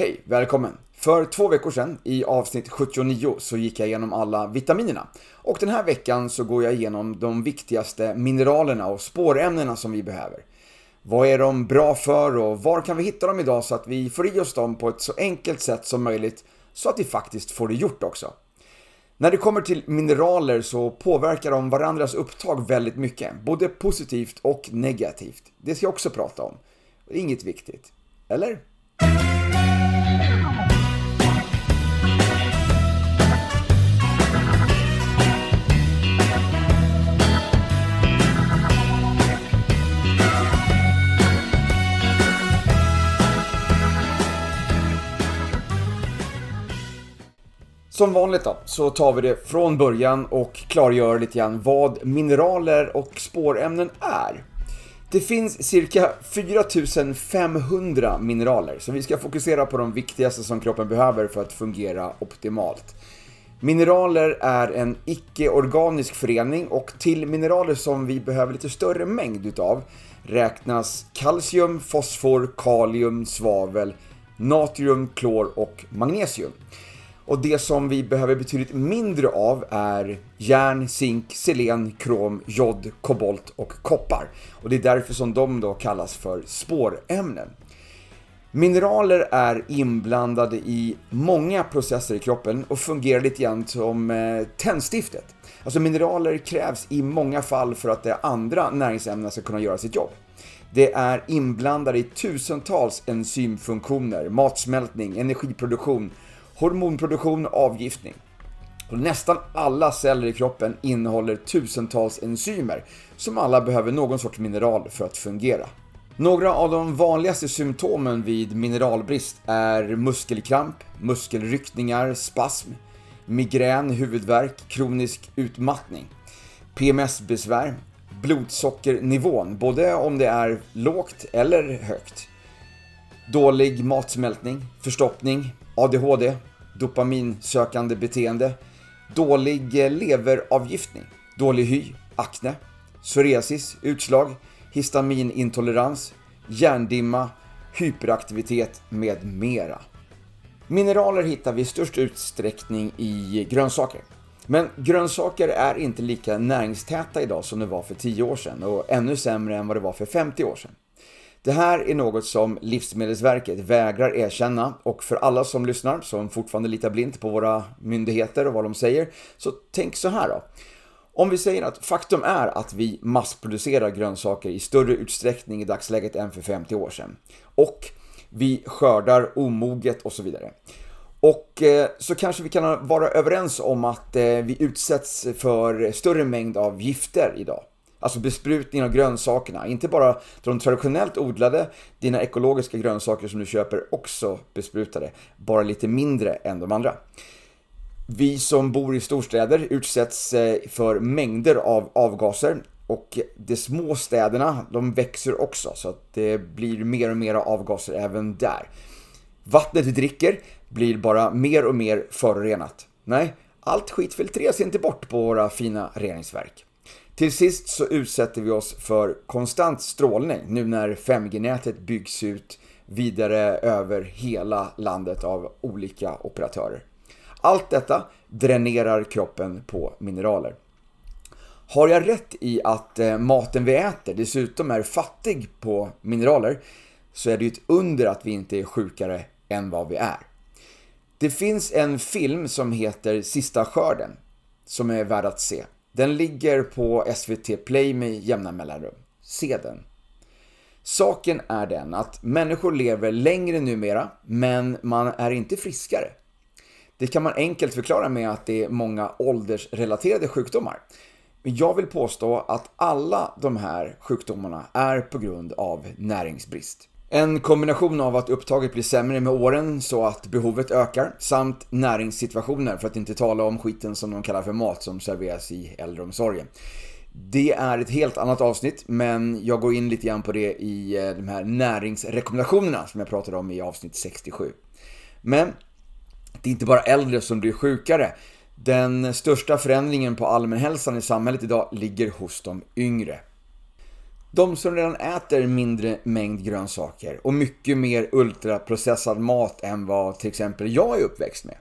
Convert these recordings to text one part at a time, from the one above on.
Hej, välkommen! För två veckor sedan, i avsnitt 79, så gick jag igenom alla vitaminerna. Och den här veckan så går jag igenom de viktigaste mineralerna och spårämnena som vi behöver. Vad är de bra för och var kan vi hitta dem idag så att vi får i oss dem på ett så enkelt sätt som möjligt så att vi faktiskt får det gjort också. När det kommer till mineraler så påverkar de varandras upptag väldigt mycket, både positivt och negativt. Det ska jag också prata om. Det är inget viktigt. Eller? Som vanligt då, så tar vi det från början och klargör lite grann vad mineraler och spårämnen är. Det finns cirka 4500 mineraler, så vi ska fokusera på de viktigaste som kroppen behöver för att fungera optimalt. Mineraler är en icke-organisk förening och till mineraler som vi behöver lite större mängd utav räknas kalcium, fosfor, kalium, svavel, natrium, klor och magnesium. Och det som vi behöver betydligt mindre av är järn, zink, selen, krom, jod, kobolt och koppar. Och det är därför som de då kallas för spårämnen. Mineraler är inblandade i många processer i kroppen och fungerar lite grann som eh, tändstiftet. Alltså mineraler krävs i många fall för att de andra näringsämnena ska kunna göra sitt jobb. Det är inblandade i tusentals enzymfunktioner, matsmältning, energiproduktion hormonproduktion och avgiftning. Och nästan alla celler i kroppen innehåller tusentals enzymer som alla behöver någon sorts mineral för att fungera. Några av de vanligaste symptomen vid mineralbrist är muskelkramp, muskelryckningar, spasm, migrän, huvudvärk, kronisk utmattning, PMS-besvär, blodsockernivån, både om det är lågt eller högt, dålig matsmältning, förstoppning, ADHD, dopaminsökande beteende, dålig eh, leveravgiftning, dålig hy, akne, psoriasis, utslag, histaminintolerans, hjärndimma, hyperaktivitet med mera. Mineraler hittar vi i störst utsträckning i eh, grönsaker. Men grönsaker är inte lika näringstäta idag som det var för 10 år sedan och ännu sämre än vad det var för 50 år sedan. Det här är något som Livsmedelsverket vägrar erkänna och för alla som lyssnar, som fortfarande litar blint på våra myndigheter och vad de säger, så tänk så här då. Om vi säger att faktum är att vi massproducerar grönsaker i större utsträckning i dagsläget än för 50 år sedan. Och vi skördar omoget och så vidare. Och eh, så kanske vi kan vara överens om att eh, vi utsätts för större mängd av gifter idag. Alltså besprutning av grönsakerna, inte bara de traditionellt odlade, dina ekologiska grönsaker som du köper också besprutade, bara lite mindre än de andra. Vi som bor i storstäder utsätts eh, för mängder av avgaser och de små städerna, de växer också så att det blir mer och mer avgaser även där. Vattnet vi dricker blir bara mer och mer förorenat. Nej, allt skit filtreras inte bort på våra fina reningsverk. Till sist så utsätter vi oss för konstant strålning nu när 5G-nätet byggs ut vidare över hela landet av olika operatörer. Allt detta dränerar kroppen på mineraler. Har jag rätt i att eh, maten vi äter dessutom är fattig på mineraler så är det ju ett under att vi inte är sjukare än vad vi är. Det finns en film som heter Sista skörden som är värd att se. Den ligger på SVT Play med jämna mellanrum. Se den. Saken är den att människor lever längre numera, men man är inte friskare. Det kan man enkelt förklara med att det är många åldersrelaterade sjukdomar. Men jag vill påstå att alla de här sjukdomarna är på grund av näringsbrist. En kombination av att upptaget blir sämre med åren så att behovet ökar samt näringssituationer för att inte tala om skiten som de kallar för mat som serveras i äldreomsorgen. Det är ett helt annat avsnitt men jag går in lite grann på det i eh, de här näringsrekommendationerna som jag pratade om i avsnitt 67. Men det är inte bara äldre som blir sjukare. Den största förändringen på allmänhälsan i samhället idag ligger hos de yngre. De som redan äter mindre mängd grönsaker och mycket mer ultraprocessad mat än vad till exempel jag är uppväxt med.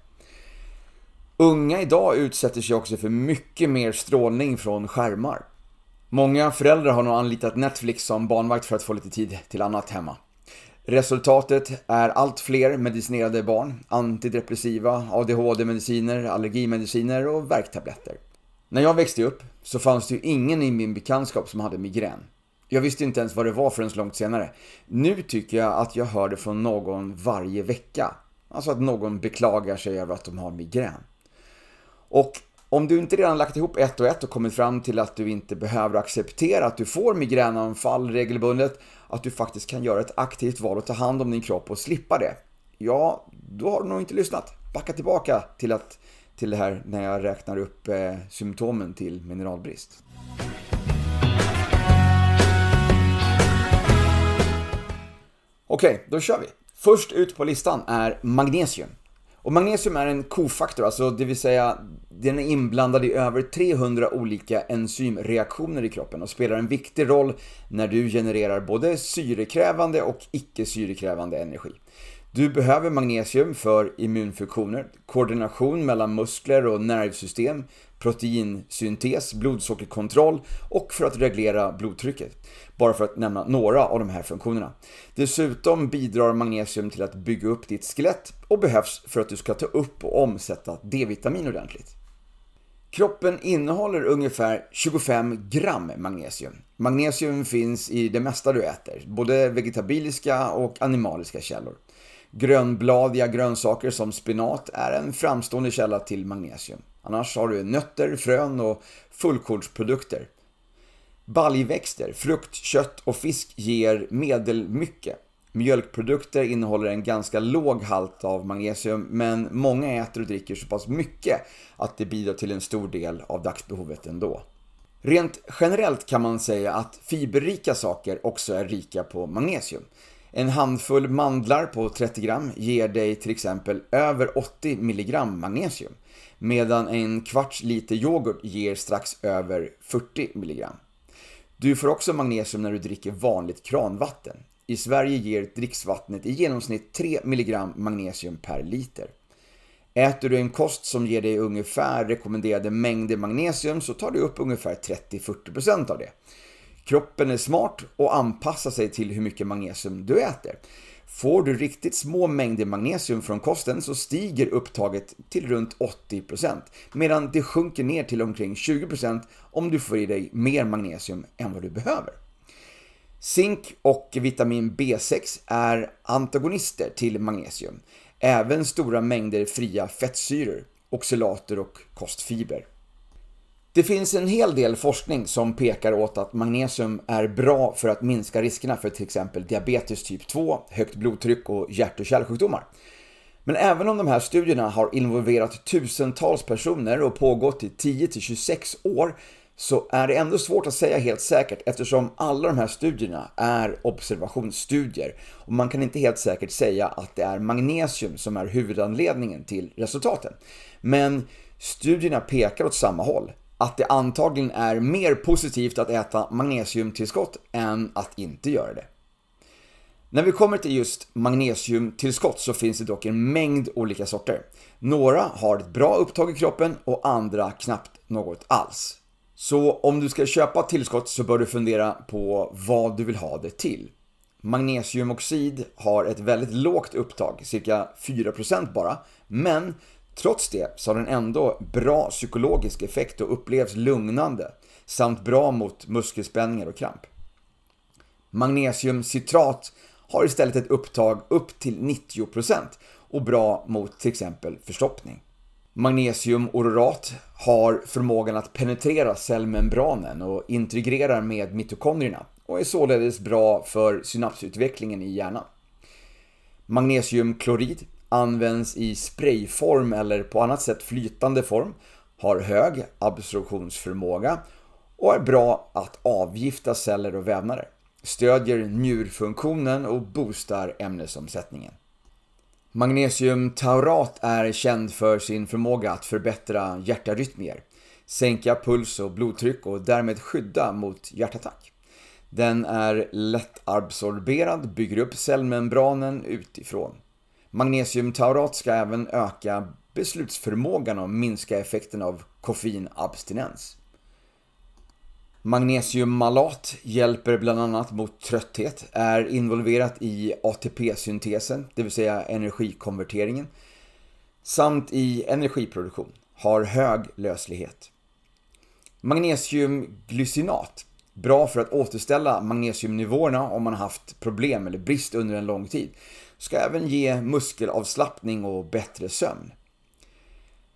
Unga idag utsätter sig också för mycket mer strålning från skärmar. Många föräldrar har nog anlitat Netflix som barnvakt för att få lite tid till annat hemma. Resultatet är allt fler medicinerade barn, antidepressiva, ADHD-mediciner, allergimediciner och värktabletter. När jag växte upp så fanns det ju ingen i min bekantskap som hade migrän. Jag visste inte ens vad det var förrän långt senare. Nu tycker jag att jag hör det från någon varje vecka. Alltså att någon beklagar sig över att de har migrän. Och om du inte redan lagt ihop ett och ett och kommit fram till att du inte behöver acceptera att du får migränanfall regelbundet, att du faktiskt kan göra ett aktivt val och ta hand om din kropp och slippa det. Ja, då har du nog inte lyssnat. Backa tillbaka till, att, till det här när jag räknar upp eh, symptomen till mineralbrist. Okej, okay, då kör vi. Först ut på listan är magnesium. Och magnesium är en kofaktor, alltså det vill säga den är inblandad i över 300 olika enzymreaktioner i kroppen och spelar en viktig roll när du genererar både syrekrävande och icke syrekrävande energi. Du behöver magnesium för immunfunktioner, koordination mellan muskler och nervsystem, proteinsyntes, blodsockerkontroll och för att reglera blodtrycket. Bara för att nämna några av de här funktionerna. Dessutom bidrar magnesium till att bygga upp ditt skelett och behövs för att du ska ta upp och omsätta D-vitamin ordentligt. Kroppen innehåller ungefär 25 gram magnesium. Magnesium finns i det mesta du äter, både vegetabiliska och animaliska källor. Grönbladiga grönsaker som spinat är en framstående källa till magnesium. Annars har du nötter, frön och fullkornsprodukter. Baljväxter, frukt, kött och fisk ger medelmycket. Mjölkprodukter innehåller en ganska låg halt av magnesium men många äter och dricker så pass mycket att det bidrar till en stor del av dagsbehovet ändå. Rent generellt kan man säga att fiberrika saker också är rika på magnesium. En handfull mandlar på 30 gram ger dig till exempel över 80 milligram magnesium medan en kvarts liter yoghurt ger strax över 40 milligram. Du får också magnesium när du dricker vanligt kranvatten. I Sverige ger dricksvattnet i genomsnitt 3 mg magnesium per liter. Äter du en kost som ger dig ungefär rekommenderade mängder magnesium så tar du upp ungefär 30-40% av det. Kroppen är smart och anpassar sig till hur mycket magnesium du äter. Får du riktigt små mängder magnesium från kosten så stiger upptaget till runt 80% medan det sjunker ner till omkring 20% om du får i dig mer magnesium än vad du behöver. Zink och vitamin B6 är antagonister till magnesium. Även stora mängder fria fettsyror, oxalater och kostfiber. Det finns en hel del forskning som pekar åt att magnesium är bra för att minska riskerna för till exempel diabetes typ 2, högt blodtryck och hjärt och kärlsjukdomar. Men även om de här studierna har involverat tusentals personer och pågått i 10-26 år så är det ändå svårt att säga helt säkert eftersom alla de här studierna är observationsstudier och man kan inte helt säkert säga att det är magnesium som är huvudanledningen till resultaten. Men studierna pekar åt samma håll att det antagligen är mer positivt att äta magnesiumtillskott än att inte göra det. När vi kommer till just magnesiumtillskott så finns det dock en mängd olika sorter. Några har ett bra upptag i kroppen och andra knappt något alls. Så om du ska köpa tillskott så bör du fundera på vad du vill ha det till. Magnesiumoxid har ett väldigt lågt upptag, cirka 4% bara, men Trots det så har den ändå bra psykologisk effekt och upplevs lugnande samt bra mot muskelspänningar och kramp. Magnesiumcitrat har istället ett upptag upp till 90% och bra mot till exempel förstoppning. Magnesiumorat har förmågan att penetrera cellmembranen och integrerar med mitokondrierna och är således bra för synapsutvecklingen i hjärnan. Magnesiumklorid används i sprayform eller på annat sätt flytande form, har hög absorptionsförmåga och är bra att avgifta celler och vävnader. Stödjer njurfunktionen och boostar ämnesomsättningen. Magnesiumtaurat är känd för sin förmåga att förbättra hjärtarytmier, sänka puls och blodtryck och därmed skydda mot hjärtattack. Den är lättabsorberad, bygger upp cellmembranen utifrån. Magnesiumtaurat ska även öka beslutsförmågan och minska effekten av koffeinabstinens. Magnesiummalat hjälper bland annat mot trötthet, är involverat i ATP-syntesen, det vill säga energikonverteringen, samt i energiproduktion, har hög löslighet. Magnesiumglycinat, bra för att återställa magnesiumnivåerna om man haft problem eller brist under en lång tid, ska även ge muskelavslappning och bättre sömn.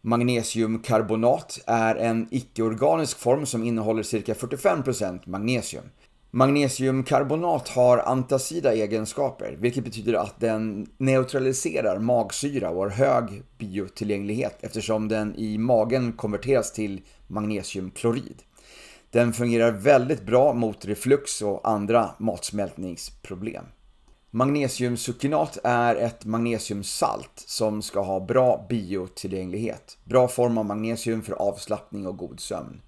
Magnesiumkarbonat är en icke-organisk form som innehåller cirka 45% magnesium. Magnesiumkarbonat har antacida egenskaper, vilket betyder att den neutraliserar magsyra och har hög biotillgänglighet eftersom den i magen konverteras till magnesiumklorid. Den fungerar väldigt bra mot reflux och andra matsmältningsproblem. Magnesiumsuccinat är ett magnesiumsalt som ska ha bra biotillgänglighet. Bra form av magnesium för avslappning och god sömn.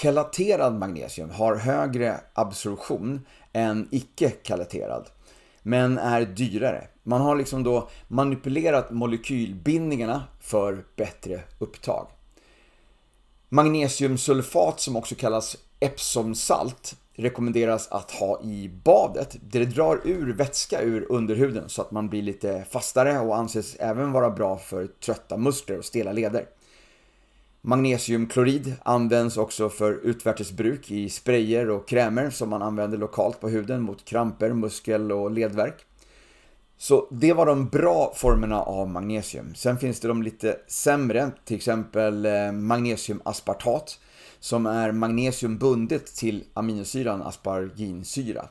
Kelaterad magnesium har högre absorption än icke-kelaterad, men är dyrare. Man har liksom då manipulerat molekylbindningarna för bättre upptag. Magnesiumsulfat som också kallas Epsomsalt rekommenderas att ha i badet. Det drar ur vätska ur underhuden så att man blir lite fastare och anses även vara bra för trötta muskler och stela leder. Magnesiumklorid används också för utvärtesbruk i sprayer och krämer som man använder lokalt på huden mot kramper, muskel och ledvärk. Så det var de bra formerna av magnesium. Sen finns det de lite sämre, till exempel eh, magnesiumaspartat som är magnesium bundet till aminosyran asparginsyra.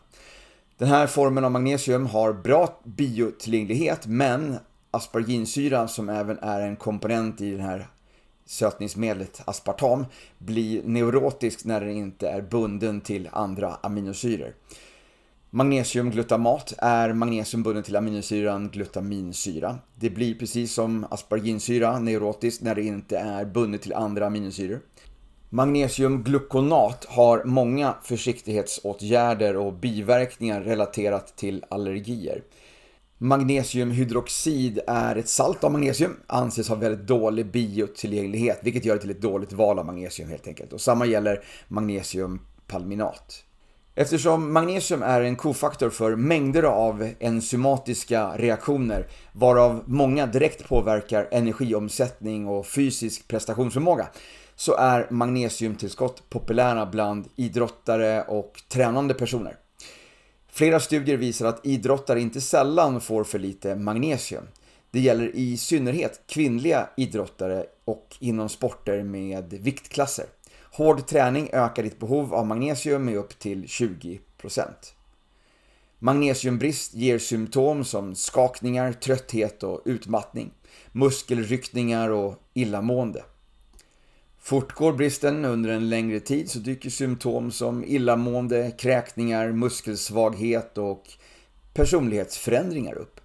Den här formen av magnesium har bra biotillgänglighet men asparginsyra som även är en komponent i det här sötningsmedlet aspartam blir neurotisk när den inte är bunden till andra aminosyror. Magnesiumglutamat är magnesium bundet till aminosyran glutaminsyra. Det blir precis som asparginsyra neurotiskt när det inte är bundet till andra aminosyror. Magnesiumgluconat har många försiktighetsåtgärder och biverkningar relaterat till allergier. Magnesiumhydroxid är ett salt av magnesium, anses ha väldigt dålig biotillgänglighet, vilket gör det till ett dåligt val av magnesium helt enkelt. Och samma gäller magnesiumpalminat. Eftersom magnesium är en kofaktor för mängder av enzymatiska reaktioner, varav många direkt påverkar energiomsättning och fysisk prestationsförmåga, så är magnesiumtillskott populära bland idrottare och tränande personer. Flera studier visar att idrottare inte sällan får för lite magnesium. Det gäller i synnerhet kvinnliga idrottare och inom sporter med viktklasser. Hård träning ökar ditt behov av magnesium med upp till 20%. Magnesiumbrist ger symptom som skakningar, trötthet och utmattning, muskelryckningar och illamående. Fortgår bristen under en längre tid så dyker symptom som illamående, kräkningar, muskelsvaghet och personlighetsförändringar upp.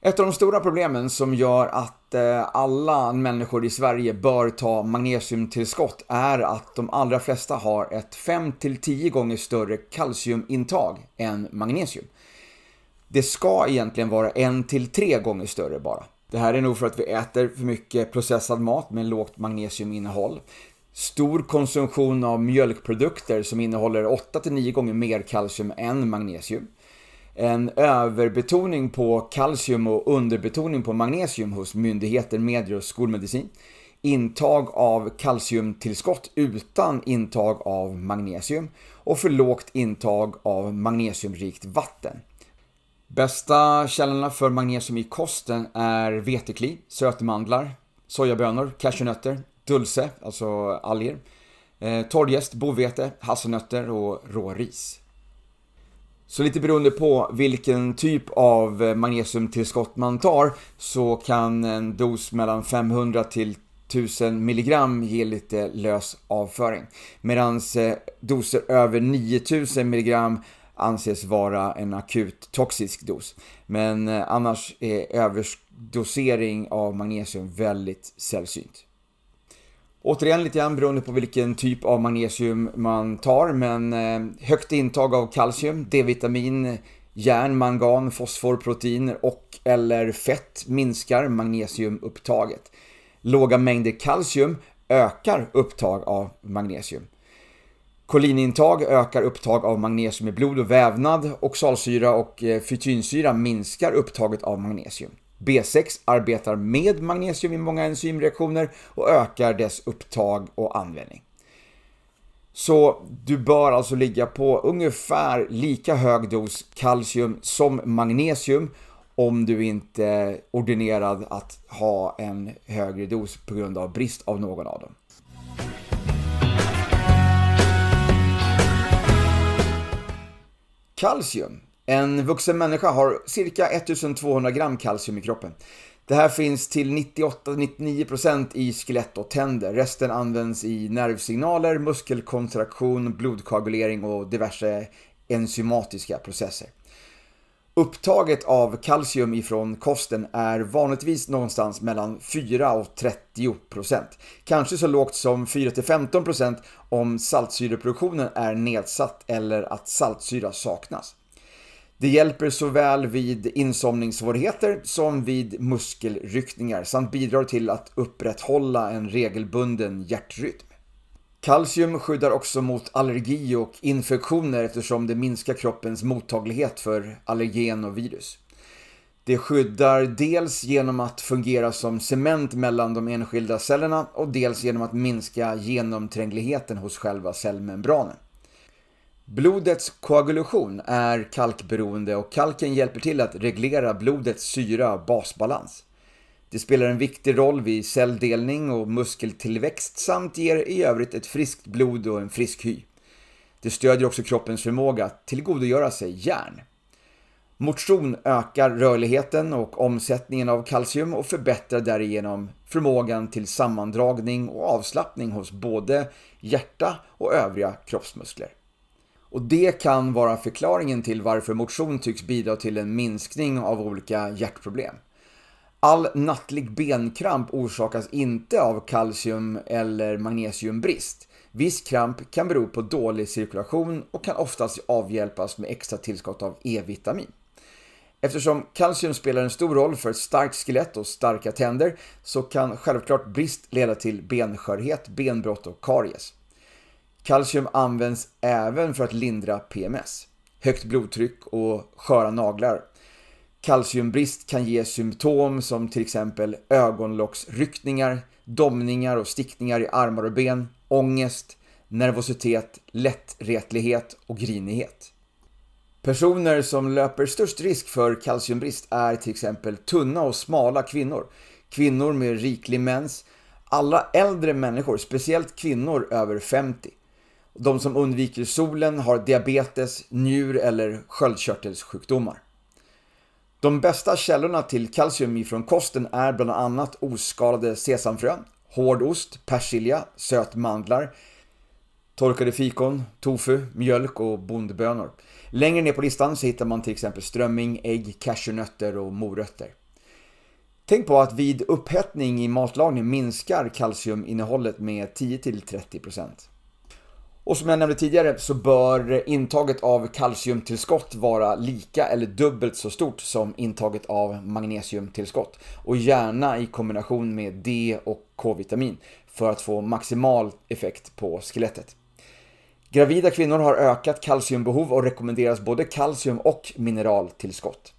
Ett av de stora problemen som gör att eh, alla människor i Sverige bör ta magnesiumtillskott är att de allra flesta har ett 5-10 gånger större kalciumintag än magnesium. Det ska egentligen vara 1-3 gånger större bara. Det här är nog för att vi äter för mycket processad mat med lågt magnesiuminnehåll. Stor konsumtion av mjölkprodukter som innehåller 8-9 gånger mer kalcium än magnesium. En överbetoning på kalcium och underbetoning på magnesium hos myndigheter, medier och skolmedicin. Intag av kalciumtillskott utan intag av magnesium och för lågt intag av magnesiumrikt vatten. Bästa källorna för magnesium i kosten är vetekli, sötmandlar, sojabönor, cashewnötter, dulce, alltså alger, eh, torrjäst, bovete, hasselnötter och råris. Så lite beroende på vilken typ av eh, magnesiumtillskott man tar så kan en dos mellan 500 till 1000 milligram ge lite lös avföring. Medan eh, doser över 9000 milligram anses vara en akut toxisk dos. Men eh, annars är överdosering av magnesium väldigt sällsynt. Återigen lite grann beroende på vilken typ av magnesium man tar, men eh, högt intag av kalcium, D-vitamin, järn, mangan, fosfor, proteiner och eller fett minskar magnesiumupptaget. Låga mängder kalcium ökar upptag av magnesium. Kolinintag ökar upptag av magnesium i blod och vävnad. Oxalsyra och eh, fytinsyra minskar upptaget av magnesium. B6 arbetar med magnesium i många enzymreaktioner och ökar dess upptag och användning. Så du bör alltså ligga på ungefär lika hög dos kalcium som magnesium om du inte är ordinerad att ha en högre dos på grund av brist av någon av dem. Kalcium. En vuxen människa har cirka 1200 gram kalcium i kroppen. Det här finns till 98-99% i skelett och tänder. Resten används i nervsignaler, muskelkontraktion, blodkoagulering och diverse enzymatiska processer. Upptaget av kalcium ifrån kosten är vanligtvis någonstans mellan 4 och 30 procent, Kanske så lågt som 4 till 15 procent om saltsyreproduktionen är nedsatt eller att saltsyra saknas. Det hjälper såväl vid insomningssvårigheter som vid muskelryckningar samt bidrar till att upprätthålla en regelbunden hjärtrytm. Kalcium skyddar också mot allergi och infektioner eftersom det minskar kroppens mottaglighet för allergen och virus. Det skyddar dels genom att fungera som cement mellan de enskilda cellerna och dels genom att minska genomträngligheten hos själva cellmembranen. Blodets koagulation är kalkberoende och kalken hjälper till att reglera blodets syra-basbalans. Det spelar en viktig roll vid celldelning och muskeltillväxt samt ger i övrigt ett friskt blod och en frisk hy. Det stödjer också kroppens förmåga att tillgodogöra sig järn. Motion ökar rörligheten och omsättningen av kalcium och förbättrar därigenom förmågan till sammandragning och avslappning hos både hjärta och övriga kroppsmuskler. Och det kan vara förklaringen till varför motion tycks bidra till en minskning av olika hjärtproblem. All nattlig benkramp orsakas inte av kalcium eller magnesiumbrist. Viss kramp kan bero på dålig cirkulation och kan oftast avhjälpas med extra tillskott av E-vitamin. Eftersom kalcium spelar en stor roll för ett starkt skelett och starka tänder så kan självklart brist leda till benskörhet, benbrott och karies. Kalcium används även för att lindra PMS, högt blodtryck och sköra naglar Kalciumbrist kan ge symptom som till exempel ögonlocksryckningar, domningar och stickningar i armar och ben, ångest, nervositet, lättretlighet och grinighet. Personer som löper störst risk för kalciumbrist är till exempel tunna och smala kvinnor, kvinnor med riklig mens, alla äldre människor, speciellt kvinnor över 50. De som undviker solen har diabetes, njur eller sköldkörtelsjukdomar. De bästa källorna till kalcium ifrån kosten är bland annat oskalade sesamfrön, hård ost, persilja, sötmandlar, torkade fikon, tofu, mjölk och bondbönor. Längre ner på listan så hittar man till exempel strömming, ägg, cashewnötter och morötter. Tänk på att vid upphettning i matlagning minskar kalciuminnehållet med 10-30%. Och som jag nämnde tidigare så bör intaget av kalciumtillskott vara lika eller dubbelt så stort som intaget av magnesiumtillskott. Och gärna i kombination med D och K-vitamin för att få maximal effekt på skelettet. Gravida kvinnor har ökat kalciumbehov och rekommenderas både kalcium och mineraltillskott.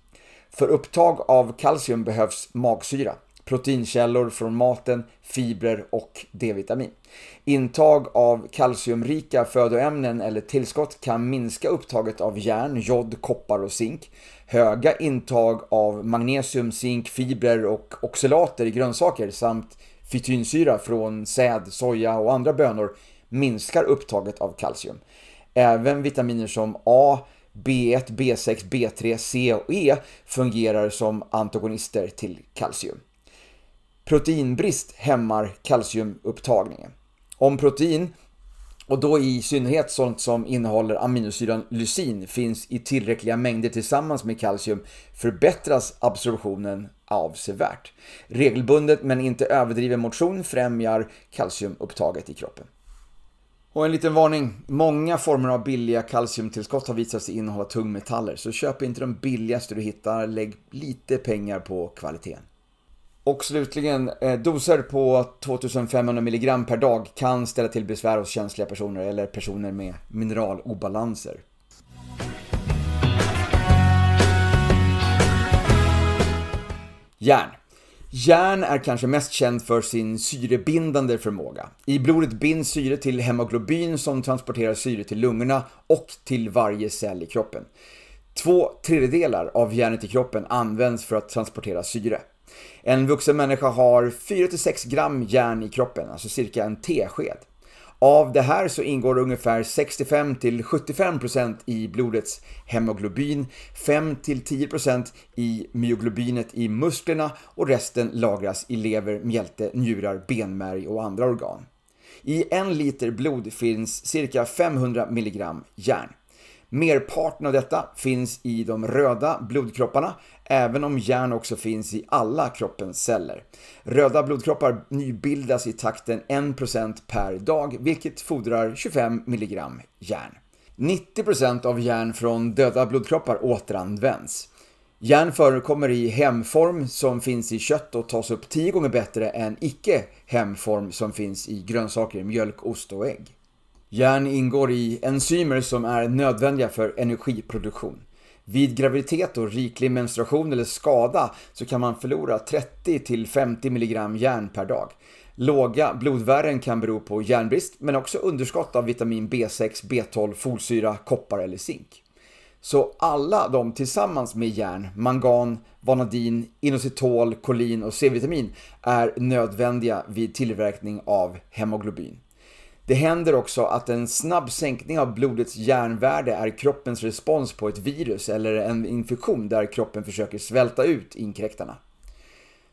För upptag av kalcium behövs magsyra proteinkällor från maten, fibrer och D-vitamin. Intag av kalciumrika födoämnen eller tillskott kan minska upptaget av järn, jod, koppar och zink. Höga intag av magnesium, zink, fibrer och oxalater i grönsaker samt fitynsyra från säd, soja och andra bönor minskar upptaget av kalcium. Även vitaminer som A, B1, B6, B3, C och E fungerar som antagonister till kalcium. Proteinbrist hämmar kalciumupptagningen. Om protein, och då i synnerhet sånt som innehåller aminosyran lysin, finns i tillräckliga mängder tillsammans med kalcium förbättras absorptionen avsevärt. Regelbundet men inte överdriven motion främjar kalciumupptaget i kroppen. Och en liten varning. Många former av billiga kalciumtillskott har visat sig innehålla tungmetaller. Så köp inte de billigaste du hittar. Lägg lite pengar på kvaliteten. Och slutligen, eh, doser på 2500 mg per dag kan ställa till besvär hos känsliga personer eller personer med mineralobalanser. Järn. Järn är kanske mest känd för sin syrebindande förmåga. I blodet binds syre till hemoglobin som transporterar syre till lungorna och till varje cell i kroppen. Två tredjedelar av järnet i kroppen används för att transportera syre. En vuxen människa har 4-6 gram järn i kroppen, alltså cirka en tesked. Av det här så ingår ungefär 65-75% i blodets hemoglobin, 5-10% i myoglobinet i musklerna och resten lagras i lever, mjälte, njurar, benmärg och andra organ. I en liter blod finns cirka 500 mg järn. Merparten av detta finns i de röda blodkropparna, även om järn också finns i alla kroppens celler. Röda blodkroppar nybildas i takten 1% per dag, vilket fordrar 25 mg järn. 90% av järn från döda blodkroppar återanvänds. Järn förekommer i hemform som finns i kött och tas upp 10 gånger bättre än icke hemform som finns i grönsaker, mjölk, ost och ägg. Järn ingår i enzymer som är nödvändiga för energiproduktion. Vid graviditet och riklig menstruation eller skada så kan man förlora 30-50 mg järn per dag. Låga blodvärden kan bero på järnbrist men också underskott av vitamin B6, B12, folsyra, koppar eller zink. Så alla de tillsammans med järn, mangan, vanadin, inositol, kolin och C-vitamin är nödvändiga vid tillverkning av hemoglobin. Det händer också att en snabb sänkning av blodets järnvärde är kroppens respons på ett virus eller en infektion där kroppen försöker svälta ut inkräktarna.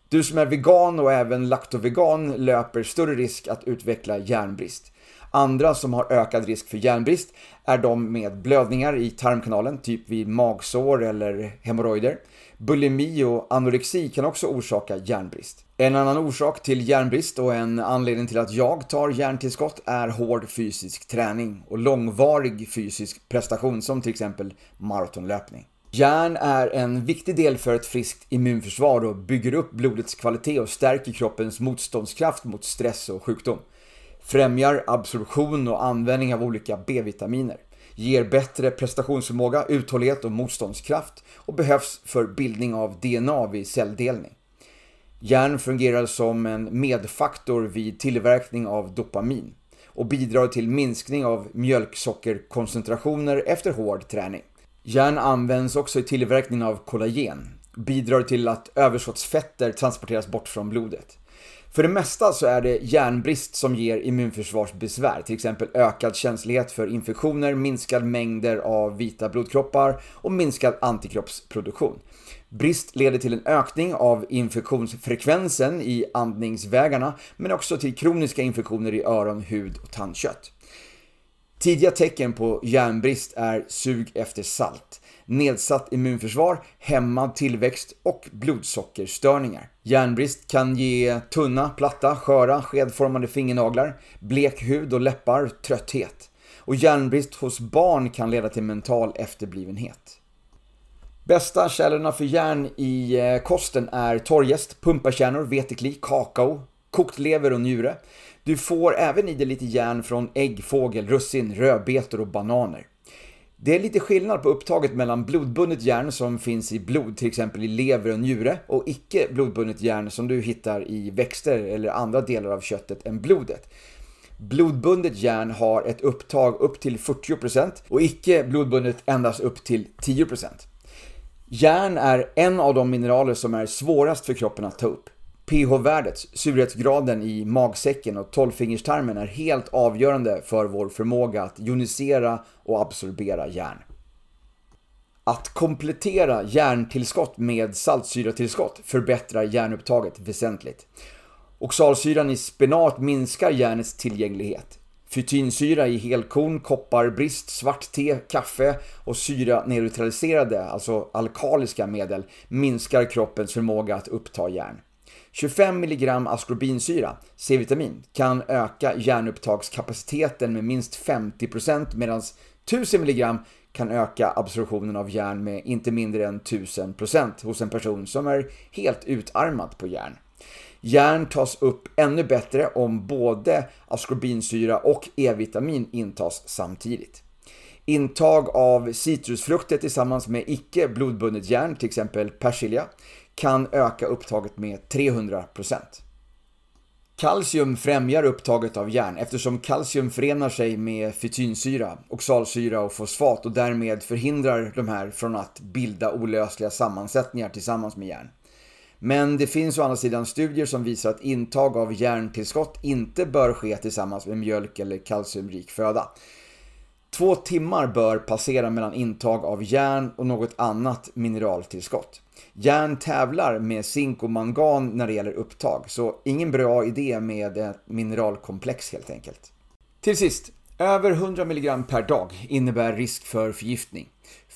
Du som är vegan och även laktovegan löper större risk att utveckla järnbrist. Andra som har ökad risk för järnbrist är de med blödningar i tarmkanalen, typ vid magsår eller hemorrojder. Bulimi och anorexi kan också orsaka järnbrist. En annan orsak till järnbrist och en anledning till att jag tar järntillskott är hård fysisk träning och långvarig fysisk prestation som till exempel maratonlöpning. Järn är en viktig del för ett friskt immunförsvar och bygger upp blodets kvalitet och stärker kroppens motståndskraft mot stress och sjukdom. Främjar absorption och användning av olika B-vitaminer. Ger bättre prestationsförmåga, uthållighet och motståndskraft och behövs för bildning av DNA vid celldelning. Järn fungerar som en medfaktor vid tillverkning av dopamin och bidrar till minskning av mjölksockerkoncentrationer efter hård träning. Järn används också i tillverkning av kollagen, bidrar till att överskottsfetter transporteras bort från blodet. För det mesta så är det järnbrist som ger immunförsvarsbesvär, till exempel ökad känslighet för infektioner, minskad mängder av vita blodkroppar och minskad antikroppsproduktion. Brist leder till en ökning av infektionsfrekvensen i andningsvägarna men också till kroniska infektioner i öron, hud och tandkött. Tidiga tecken på järnbrist är sug efter salt, nedsatt immunförsvar, hämmad tillväxt och blodsockerstörningar. Järnbrist kan ge tunna, platta, sköra, skedformade fingernaglar, blek hud och läppar, trötthet. Och järnbrist hos barn kan leda till mental efterblivenhet. Bästa källorna för järn i eh, kosten är torrjäst, pumpakärnor, vetekli, kakao, kokt lever och njure. Du får även i dig lite järn från ägg, fågel, russin, rödbetor och bananer. Det är lite skillnad på upptaget mellan blodbundet järn som finns i blod, till exempel i lever och njure, och icke blodbundet järn som du hittar i växter eller andra delar av köttet än blodet. Blodbundet järn har ett upptag upp till 40% och icke blodbundet endast upp till 10%. Järn är en av de mineraler som är svårast för kroppen att ta upp. pH-värdet, surhetsgraden i magsäcken och tolvfingerstarmen är helt avgörande för vår förmåga att jonisera och absorbera järn. Att komplettera järntillskott med saltsyratillskott förbättrar järnupptaget väsentligt. Oxalsyran i spenat minskar järnets tillgänglighet. Fytinsyra i helkorn, kopparbrist, svart te, kaffe och syraneutraliserade, alltså alkaliska medel, minskar kroppens förmåga att uppta järn. 25 mg askorbinsyra, C-vitamin, kan öka järnupptagskapaciteten med minst 50% medan 1000 mg kan öka absorptionen av järn med inte mindre än 1000% hos en person som är helt utarmad på järn. Järn tas upp ännu bättre om både askorbinsyra och E-vitamin intas samtidigt. Intag av citrusfrukter tillsammans med icke blodbundet järn, till exempel persilja, kan öka upptaget med 300%. Kalcium främjar upptaget av järn eftersom kalcium förenar sig med fytinsyra, oxalsyra och fosfat och därmed förhindrar de här från att bilda olösliga sammansättningar tillsammans med järn. Men det finns å andra sidan studier som visar att intag av järntillskott inte bör ske tillsammans med mjölk eller kalciumrik föda. Två timmar bör passera mellan intag av järn och något annat mineraltillskott. Järn tävlar med zink och mangan när det gäller upptag, så ingen bra idé med ett mineralkomplex helt enkelt. Till sist, över 100 mg per dag innebär risk för förgiftning.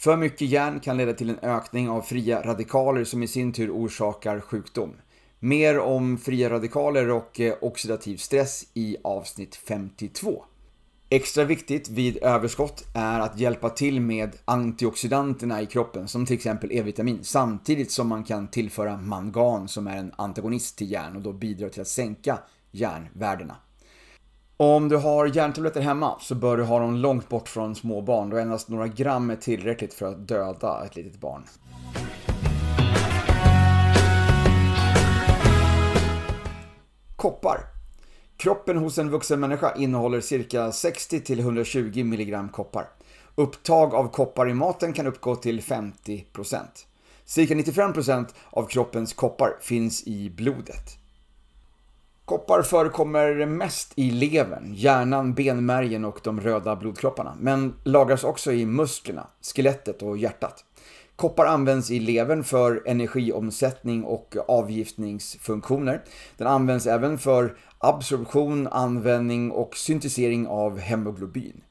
För mycket järn kan leda till en ökning av fria radikaler som i sin tur orsakar sjukdom. Mer om fria radikaler och eh, oxidativ stress i avsnitt 52. Extra viktigt vid överskott är att hjälpa till med antioxidanterna i kroppen som till exempel E-vitamin samtidigt som man kan tillföra mangan som är en antagonist till järn och då bidrar till att sänka järnvärdena. Om du har järntabletter hemma så bör du ha dem långt bort från små barn då endast några gram är tillräckligt för att döda ett litet barn. Koppar. Kroppen hos en vuxen människa innehåller cirka 60-120 mg koppar. Upptag av koppar i maten kan uppgå till 50%. Cirka 95% av kroppens koppar finns i blodet. Koppar förekommer mest i levern, hjärnan, benmärgen och de röda blodkropparna, men lagras också i musklerna, skelettet och hjärtat. Koppar används i levern för energiomsättning och avgiftningsfunktioner. Den används även för absorption, användning och syntesering av hemoglobin.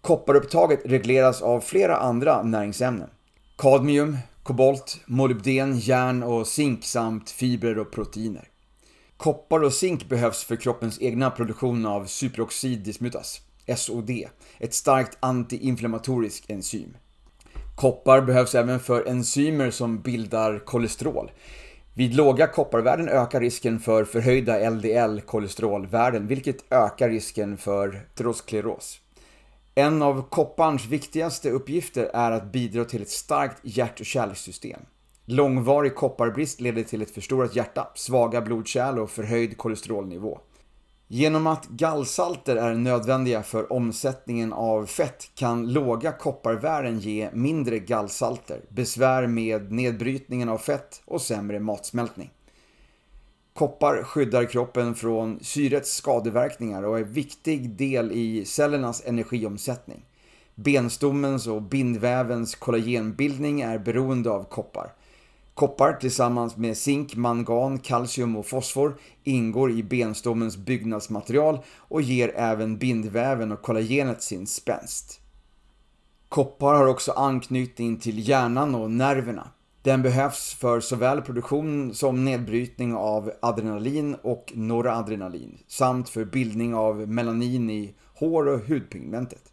Kopparupptaget regleras av flera andra näringsämnen. Kadmium, kobolt, molybden, järn och zink samt fibrer och proteiner. Koppar och zink behövs för kroppens egna produktion av superoxiddismutas, SOD, ett starkt antiinflammatoriskt enzym. Koppar behövs även för enzymer som bildar kolesterol. Vid låga kopparvärden ökar risken för förhöjda LDL-kolesterolvärden, vilket ökar risken för teroskleros. En av kopparns viktigaste uppgifter är att bidra till ett starkt hjärt och kärlsystem. Långvarig kopparbrist leder till ett förstorat hjärta, svaga blodkärl och förhöjd kolesterolnivå. Genom att gallsalter är nödvändiga för omsättningen av fett kan låga kopparvärden ge mindre gallsalter, besvär med nedbrytningen av fett och sämre matsmältning. Koppar skyddar kroppen från syrets skadeverkningar och är en viktig del i cellernas energiomsättning. Benstommens och bindvävens kollagenbildning är beroende av koppar. Koppar tillsammans med zink, mangan, kalcium och fosfor ingår i benstommens byggnadsmaterial och ger även bindväven och kollagenet sin spänst. Koppar har också anknytning till hjärnan och nerverna. Den behövs för såväl produktion som nedbrytning av adrenalin och noradrenalin samt för bildning av melanin i hår och hudpigmentet.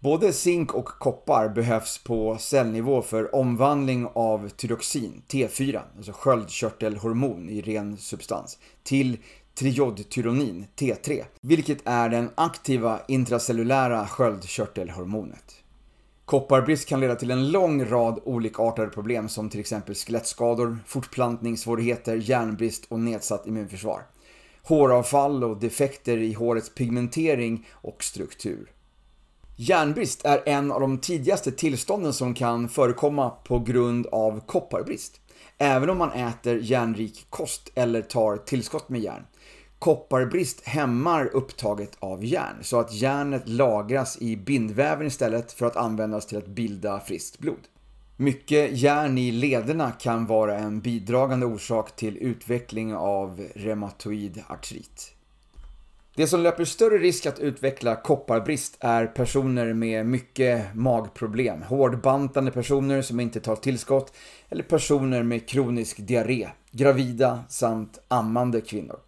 Både zink och koppar behövs på cellnivå för omvandling av tyroxin, T4, alltså sköldkörtelhormon i ren substans, till triodtyronin, T3, vilket är den aktiva intracellulära sköldkörtelhormonet. Kopparbrist kan leda till en lång rad olikartade problem som till exempel skelettskador, fortplantningssvårigheter, järnbrist och nedsatt immunförsvar. Håravfall och defekter i hårets pigmentering och struktur. Järnbrist är en av de tidigaste tillstånden som kan förekomma på grund av kopparbrist. Även om man äter järnrik kost eller tar tillskott med järn. Kopparbrist hämmar upptaget av järn så att järnet lagras i bindväven istället för att användas till att bilda friskt blod. Mycket järn i lederna kan vara en bidragande orsak till utveckling av reumatoid artrit. Det som löper större risk att utveckla kopparbrist är personer med mycket magproblem, hårdbantande personer som inte tar tillskott eller personer med kronisk diarré, gravida samt ammande kvinnor.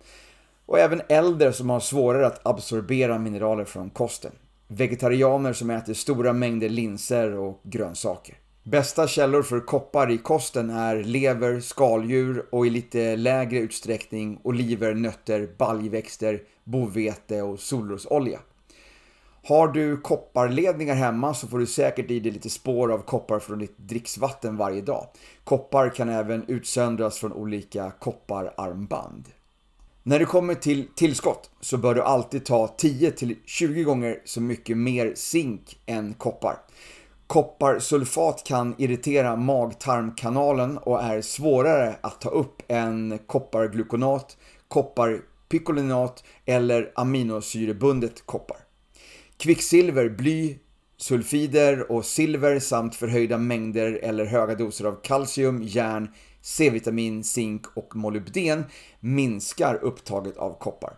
Och även äldre som har svårare att absorbera mineraler från kosten. Vegetarianer som äter stora mängder linser och grönsaker. Bästa källor för koppar i kosten är lever, skaldjur och i lite lägre utsträckning oliver, nötter, baljväxter, bovete och solrosolja. Har du kopparledningar hemma så får du säkert i dig lite spår av koppar från ditt dricksvatten varje dag. Koppar kan även utsöndras från olika koppararmband. När det kommer till tillskott så bör du alltid ta 10-20 gånger så mycket mer zink än koppar. Kopparsulfat kan irritera magtarmkanalen och är svårare att ta upp än kopparglukonat, kopparpikolinat eller aminosyrebundet koppar. Kvicksilver, bly, sulfider och silver samt förhöjda mängder eller höga doser av kalcium, järn, C-vitamin, zink och molybden minskar upptaget av koppar.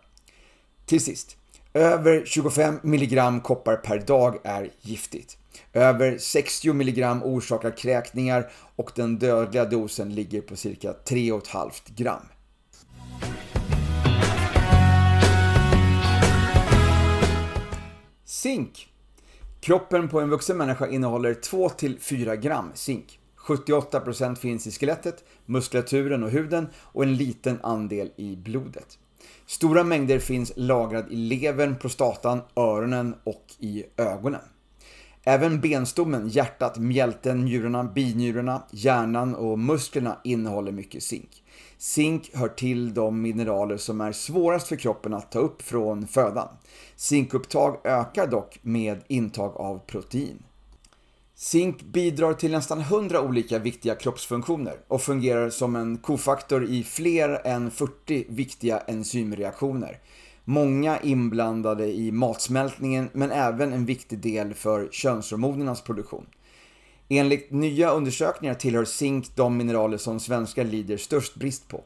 Till sist, över 25 mg koppar per dag är giftigt. Över 60 mg orsakar kräkningar och den dödliga dosen ligger på cirka 3,5 gram. Zink. Kroppen på en vuxen människa innehåller 2-4 gram zink. 78% finns i skelettet, muskulaturen och huden och en liten andel i blodet. Stora mängder finns lagrad i levern, prostatan, öronen och i ögonen. Även benstommen, hjärtat, mjälten, njurarna, binjurarna, hjärnan och musklerna innehåller mycket zink. Zink hör till de mineraler som är svårast för kroppen att ta upp från födan. Zinkupptag ökar dock med intag av protein. Zink bidrar till nästan 100 olika viktiga kroppsfunktioner och fungerar som en kofaktor i fler än 40 viktiga enzymreaktioner. Många inblandade i matsmältningen men även en viktig del för könshormonernas produktion. Enligt nya undersökningar tillhör zink de mineraler som svenskar lider störst brist på.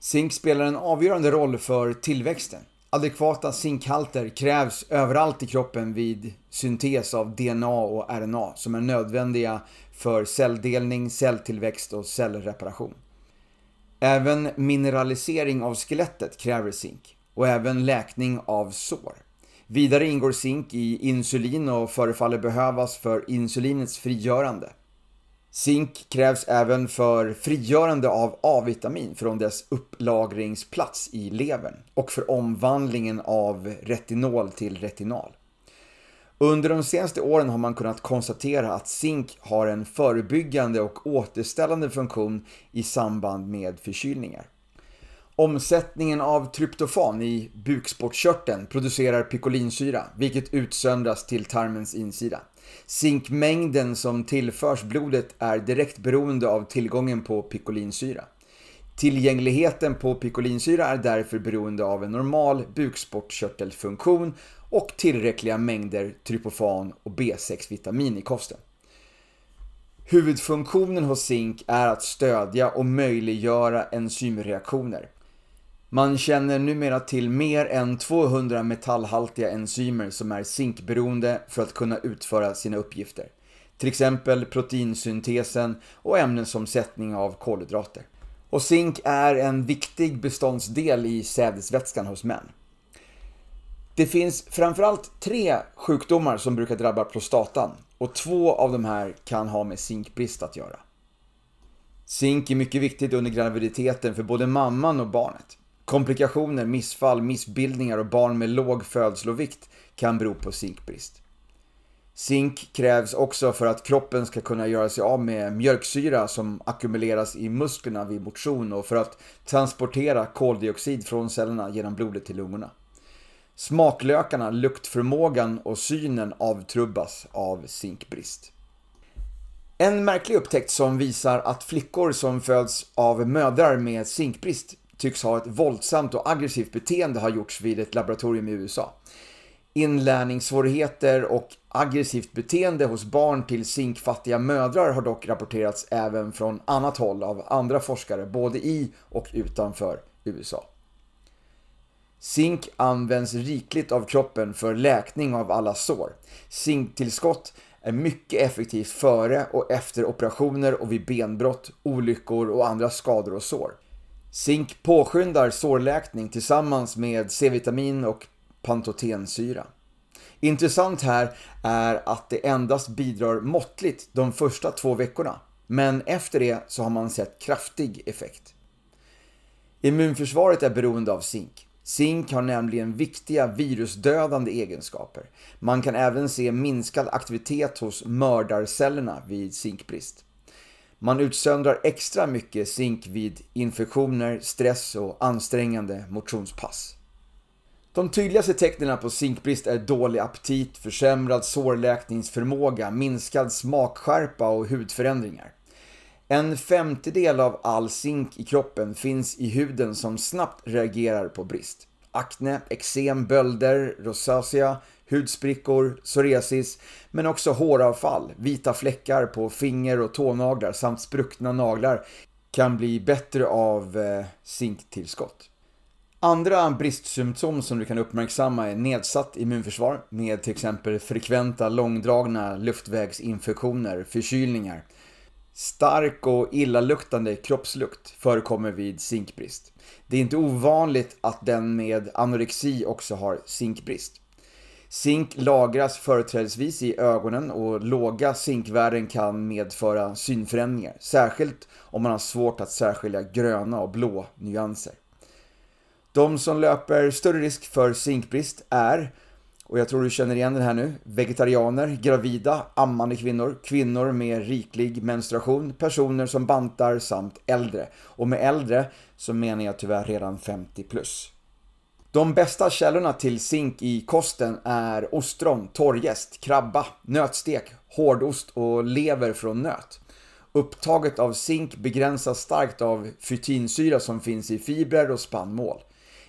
Zink spelar en avgörande roll för tillväxten. Adekvata zinkhalter krävs överallt i kroppen vid syntes av DNA och RNA som är nödvändiga för celldelning, celltillväxt och cellreparation. Även mineralisering av skelettet kräver zink och även läkning av sår. Vidare ingår zink i insulin och förefaller behövas för insulinets frigörande. Zink krävs även för frigörande av A-vitamin från dess upplagringsplats i levern och för omvandlingen av retinol till retinal. Under de senaste åren har man kunnat konstatera att zink har en förebyggande och återställande funktion i samband med förkylningar. Omsättningen av tryptofan i bukspottkörteln producerar picolinsyra, vilket utsöndras till tarmens insida. Zinkmängden som tillförs blodet är direkt beroende av tillgången på picolinsyra. Tillgängligheten på picolinsyra är därför beroende av en normal bukspottkörtelfunktion och tillräckliga mängder tryptofan och B6-vitamin i kosten. Huvudfunktionen hos zink är att stödja och möjliggöra enzymreaktioner. Man känner numera till mer än 200 metallhaltiga enzymer som är zinkberoende för att kunna utföra sina uppgifter. Till exempel proteinsyntesen och ämnesomsättning av kolhydrater. Och zink är en viktig beståndsdel i sädesvätskan hos män. Det finns framförallt tre sjukdomar som brukar drabba prostatan och två av de här kan ha med zinkbrist att göra. Zink är mycket viktigt under graviditeten för både mamman och barnet. Komplikationer, missfall, missbildningar och barn med låg födslovikt kan bero på zinkbrist. Zink krävs också för att kroppen ska kunna göra sig av med mjölksyra som ackumuleras i musklerna vid motion och för att transportera koldioxid från cellerna genom blodet till lungorna. Smaklökarna, luktförmågan och synen avtrubbas av zinkbrist. En märklig upptäckt som visar att flickor som föds av mödrar med zinkbrist tycks ha ett våldsamt och aggressivt beteende har gjorts vid ett laboratorium i USA. Inlärningssvårigheter och aggressivt beteende hos barn till zinkfattiga mödrar har dock rapporterats även från annat håll av andra forskare både i och utanför USA. Zink används rikligt av kroppen för läkning av alla sår. Zinktillskott är mycket effektivt före och efter operationer och vid benbrott, olyckor och andra skador och sår. Zink påskyndar sårläkning tillsammans med C-vitamin och pantotensyra. Intressant här är att det endast bidrar måttligt de första två veckorna, men efter det så har man sett kraftig effekt. Immunförsvaret är beroende av zink. Zink har nämligen viktiga virusdödande egenskaper. Man kan även se minskad aktivitet hos mördarcellerna vid zinkbrist. Man utsöndrar extra mycket zink vid infektioner, stress och ansträngande motionspass. De tydligaste tecknen på zinkbrist är dålig aptit, försämrad sårläkningsförmåga, minskad smakskärpa och hudförändringar. En femtedel av all zink i kroppen finns i huden som snabbt reagerar på brist. Akne, eksem, bölder, rosacea, hudsprickor, psoriasis, men också håravfall, vita fläckar på finger och tånaglar samt spruckna naglar kan bli bättre av eh, zinktillskott. Andra bristsymptom som du kan uppmärksamma är nedsatt immunförsvar med till exempel frekventa långdragna luftvägsinfektioner, förkylningar. Stark och illaluktande kroppslukt förekommer vid zinkbrist. Det är inte ovanligt att den med anorexi också har zinkbrist. Zink lagras företrädesvis i ögonen och låga zinkvärden kan medföra synförändringar, särskilt om man har svårt att särskilja gröna och blå nyanser. De som löper större risk för zinkbrist är, och jag tror du känner igen den här nu, vegetarianer, gravida, ammande kvinnor, kvinnor med riklig menstruation, personer som bantar samt äldre. Och med äldre så menar jag tyvärr redan 50 plus. De bästa källorna till zink i kosten är ostron, torrjäst, krabba, nötstek, hårdost och lever från nöt. Upptaget av zink begränsas starkt av fytinsyra som finns i fibrer och spannmål.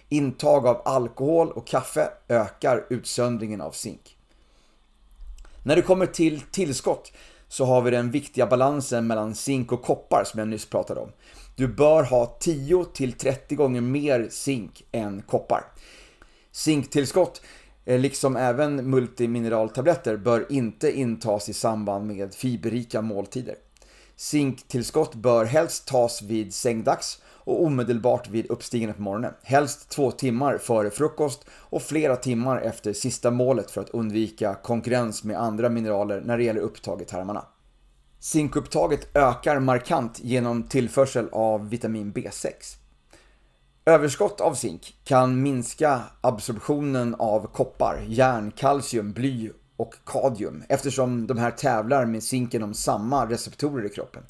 Intag av alkohol och kaffe ökar utsöndringen av zink. När det kommer till tillskott så har vi den viktiga balansen mellan zink och koppar som jag nyss pratade om. Du bör ha 10-30 gånger mer zink än koppar. Zinktillskott, eh, liksom även multimineraltabletter, bör inte intas i samband med fiberrika måltider. Zinktillskott bör helst tas vid sängdags och omedelbart vid uppstigande på morgonen. Helst två timmar före frukost och flera timmar efter sista målet för att undvika konkurrens med andra mineraler när det gäller upptag i tarmarna. Zinkupptaget ökar markant genom tillförsel av vitamin B6. Överskott av zink kan minska absorptionen av koppar, järn, kalcium, bly och kadium eftersom de här tävlar med zinken om samma receptorer i kroppen.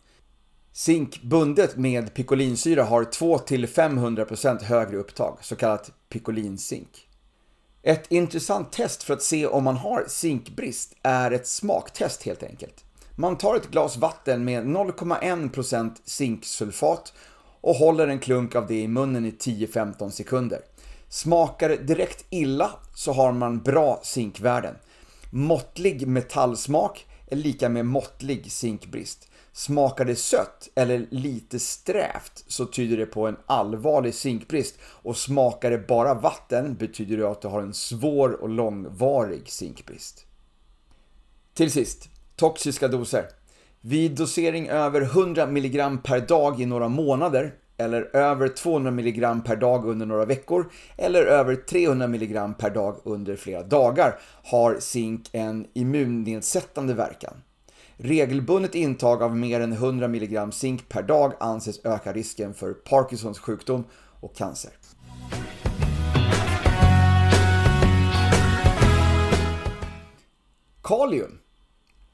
Zink bundet med pikolinsyra har 2-500% högre upptag, så kallat pikolinzink. Ett intressant test för att se om man har zinkbrist är ett smaktest helt enkelt. Man tar ett glas vatten med 0,1% zinksulfat och håller en klunk av det i munnen i 10-15 sekunder. Smakar det direkt illa så har man bra zinkvärden. Måttlig metallsmak är lika med måttlig zinkbrist. Smakar det sött eller lite strävt så tyder det på en allvarlig zinkbrist och smakar det bara vatten betyder det att du har en svår och långvarig zinkbrist. Till sist, toxiska doser. Vid dosering över 100 mg per dag i några månader eller över 200 mg per dag under några veckor eller över 300 mg per dag under flera dagar har zink en immunnedsättande verkan. Regelbundet intag av mer än 100 mg zink per dag anses öka risken för Parkinsons sjukdom och cancer. Kalium.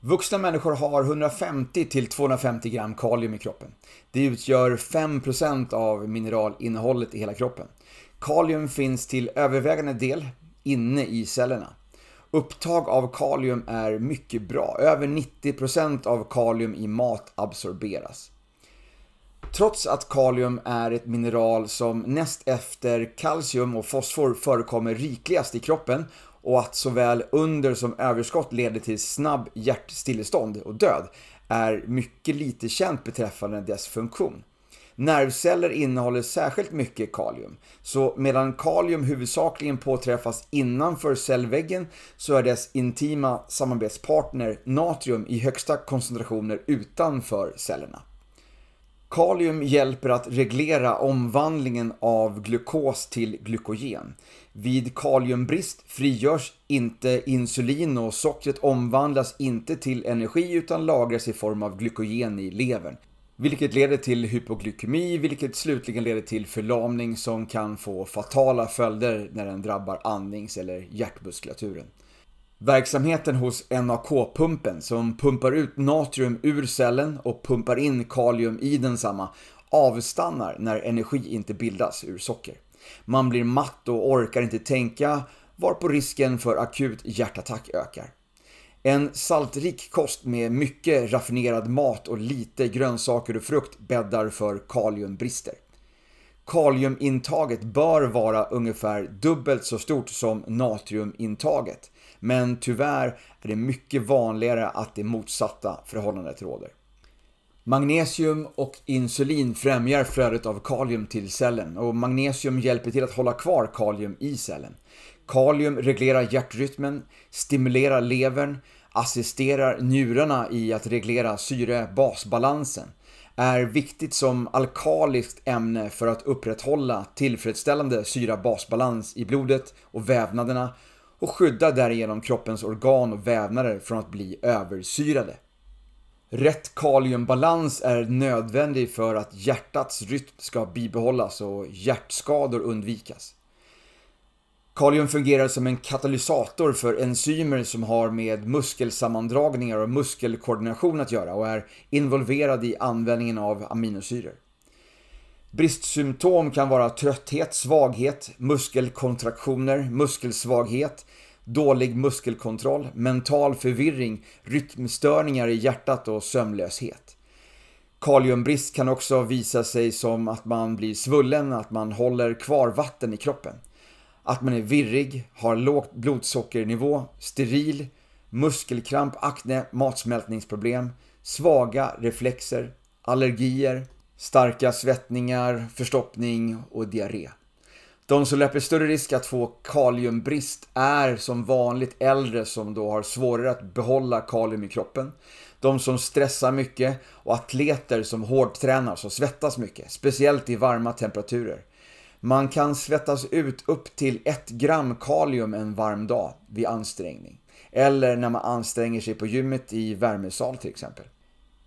Vuxna människor har 150 250 gram kalium i kroppen. Det utgör 5% av mineralinnehållet i hela kroppen. Kalium finns till övervägande del inne i cellerna. Upptag av kalium är mycket bra. Över 90% av kalium i mat absorberas. Trots att kalium är ett mineral som näst efter kalcium och fosfor förekommer rikligast i kroppen och att såväl under som överskott leder till snabb hjärtstillestånd och död är mycket lite känt beträffande dess funktion. Nervceller innehåller särskilt mycket kalium, så medan kalium huvudsakligen påträffas innanför cellväggen så är dess intima samarbetspartner natrium i högsta koncentrationer utanför cellerna. Kalium hjälper att reglera omvandlingen av glukos till glykogen. Vid kaliumbrist frigörs inte insulin och sockret omvandlas inte till energi utan lagras i form av glykogen i levern. Vilket leder till hypoglykemi, vilket slutligen leder till förlamning som kan få fatala följder när den drabbar andnings eller hjärtmuskulaturen. Verksamheten hos NAK-pumpen som pumpar ut natrium ur cellen och pumpar in kalium i densamma avstannar när energi inte bildas ur socker. Man blir matt och orkar inte tänka varpå risken för akut hjärtattack ökar. En saltrik kost med mycket raffinerad mat och lite grönsaker och frukt bäddar för kaliumbrister. Kaliumintaget bör vara ungefär dubbelt så stort som natriumintaget. Men tyvärr är det mycket vanligare att det motsatta förhållandet råder. Magnesium och insulin främjar flödet av kalium till cellen och magnesium hjälper till att hålla kvar kalium i cellen. Kalium reglerar hjärtrytmen, stimulerar levern, assisterar njurarna i att reglera syre-basbalansen, är viktigt som alkaliskt ämne för att upprätthålla tillfredsställande syra-basbalans i blodet och vävnaderna och skyddar därigenom kroppens organ och vävnader från att bli översyrade. Rätt kaliumbalans är nödvändig för att hjärtats rytm ska bibehållas och hjärtskador undvikas. Kalium fungerar som en katalysator för enzymer som har med muskelsammandragningar och muskelkoordination att göra och är involverad i användningen av aminosyror. Bristsymptom kan vara trötthet, svaghet, muskelkontraktioner, muskelsvaghet, dålig muskelkontroll, mental förvirring, rytmstörningar i hjärtat och sömnlöshet. Kaliumbrist kan också visa sig som att man blir svullen, att man håller kvar vatten i kroppen. Att man är virrig, har lågt blodsockernivå, steril, muskelkramp, akne, matsmältningsproblem, svaga reflexer, allergier, starka svettningar, förstoppning och diarré. De som löper större risk att få kaliumbrist är som vanligt äldre som då har svårare att behålla kalium i kroppen. De som stressar mycket och atleter som hårdtränar och svettas mycket, speciellt i varma temperaturer. Man kan svettas ut upp till 1 gram kalium en varm dag vid ansträngning. Eller när man anstränger sig på gymmet i värmesal till exempel.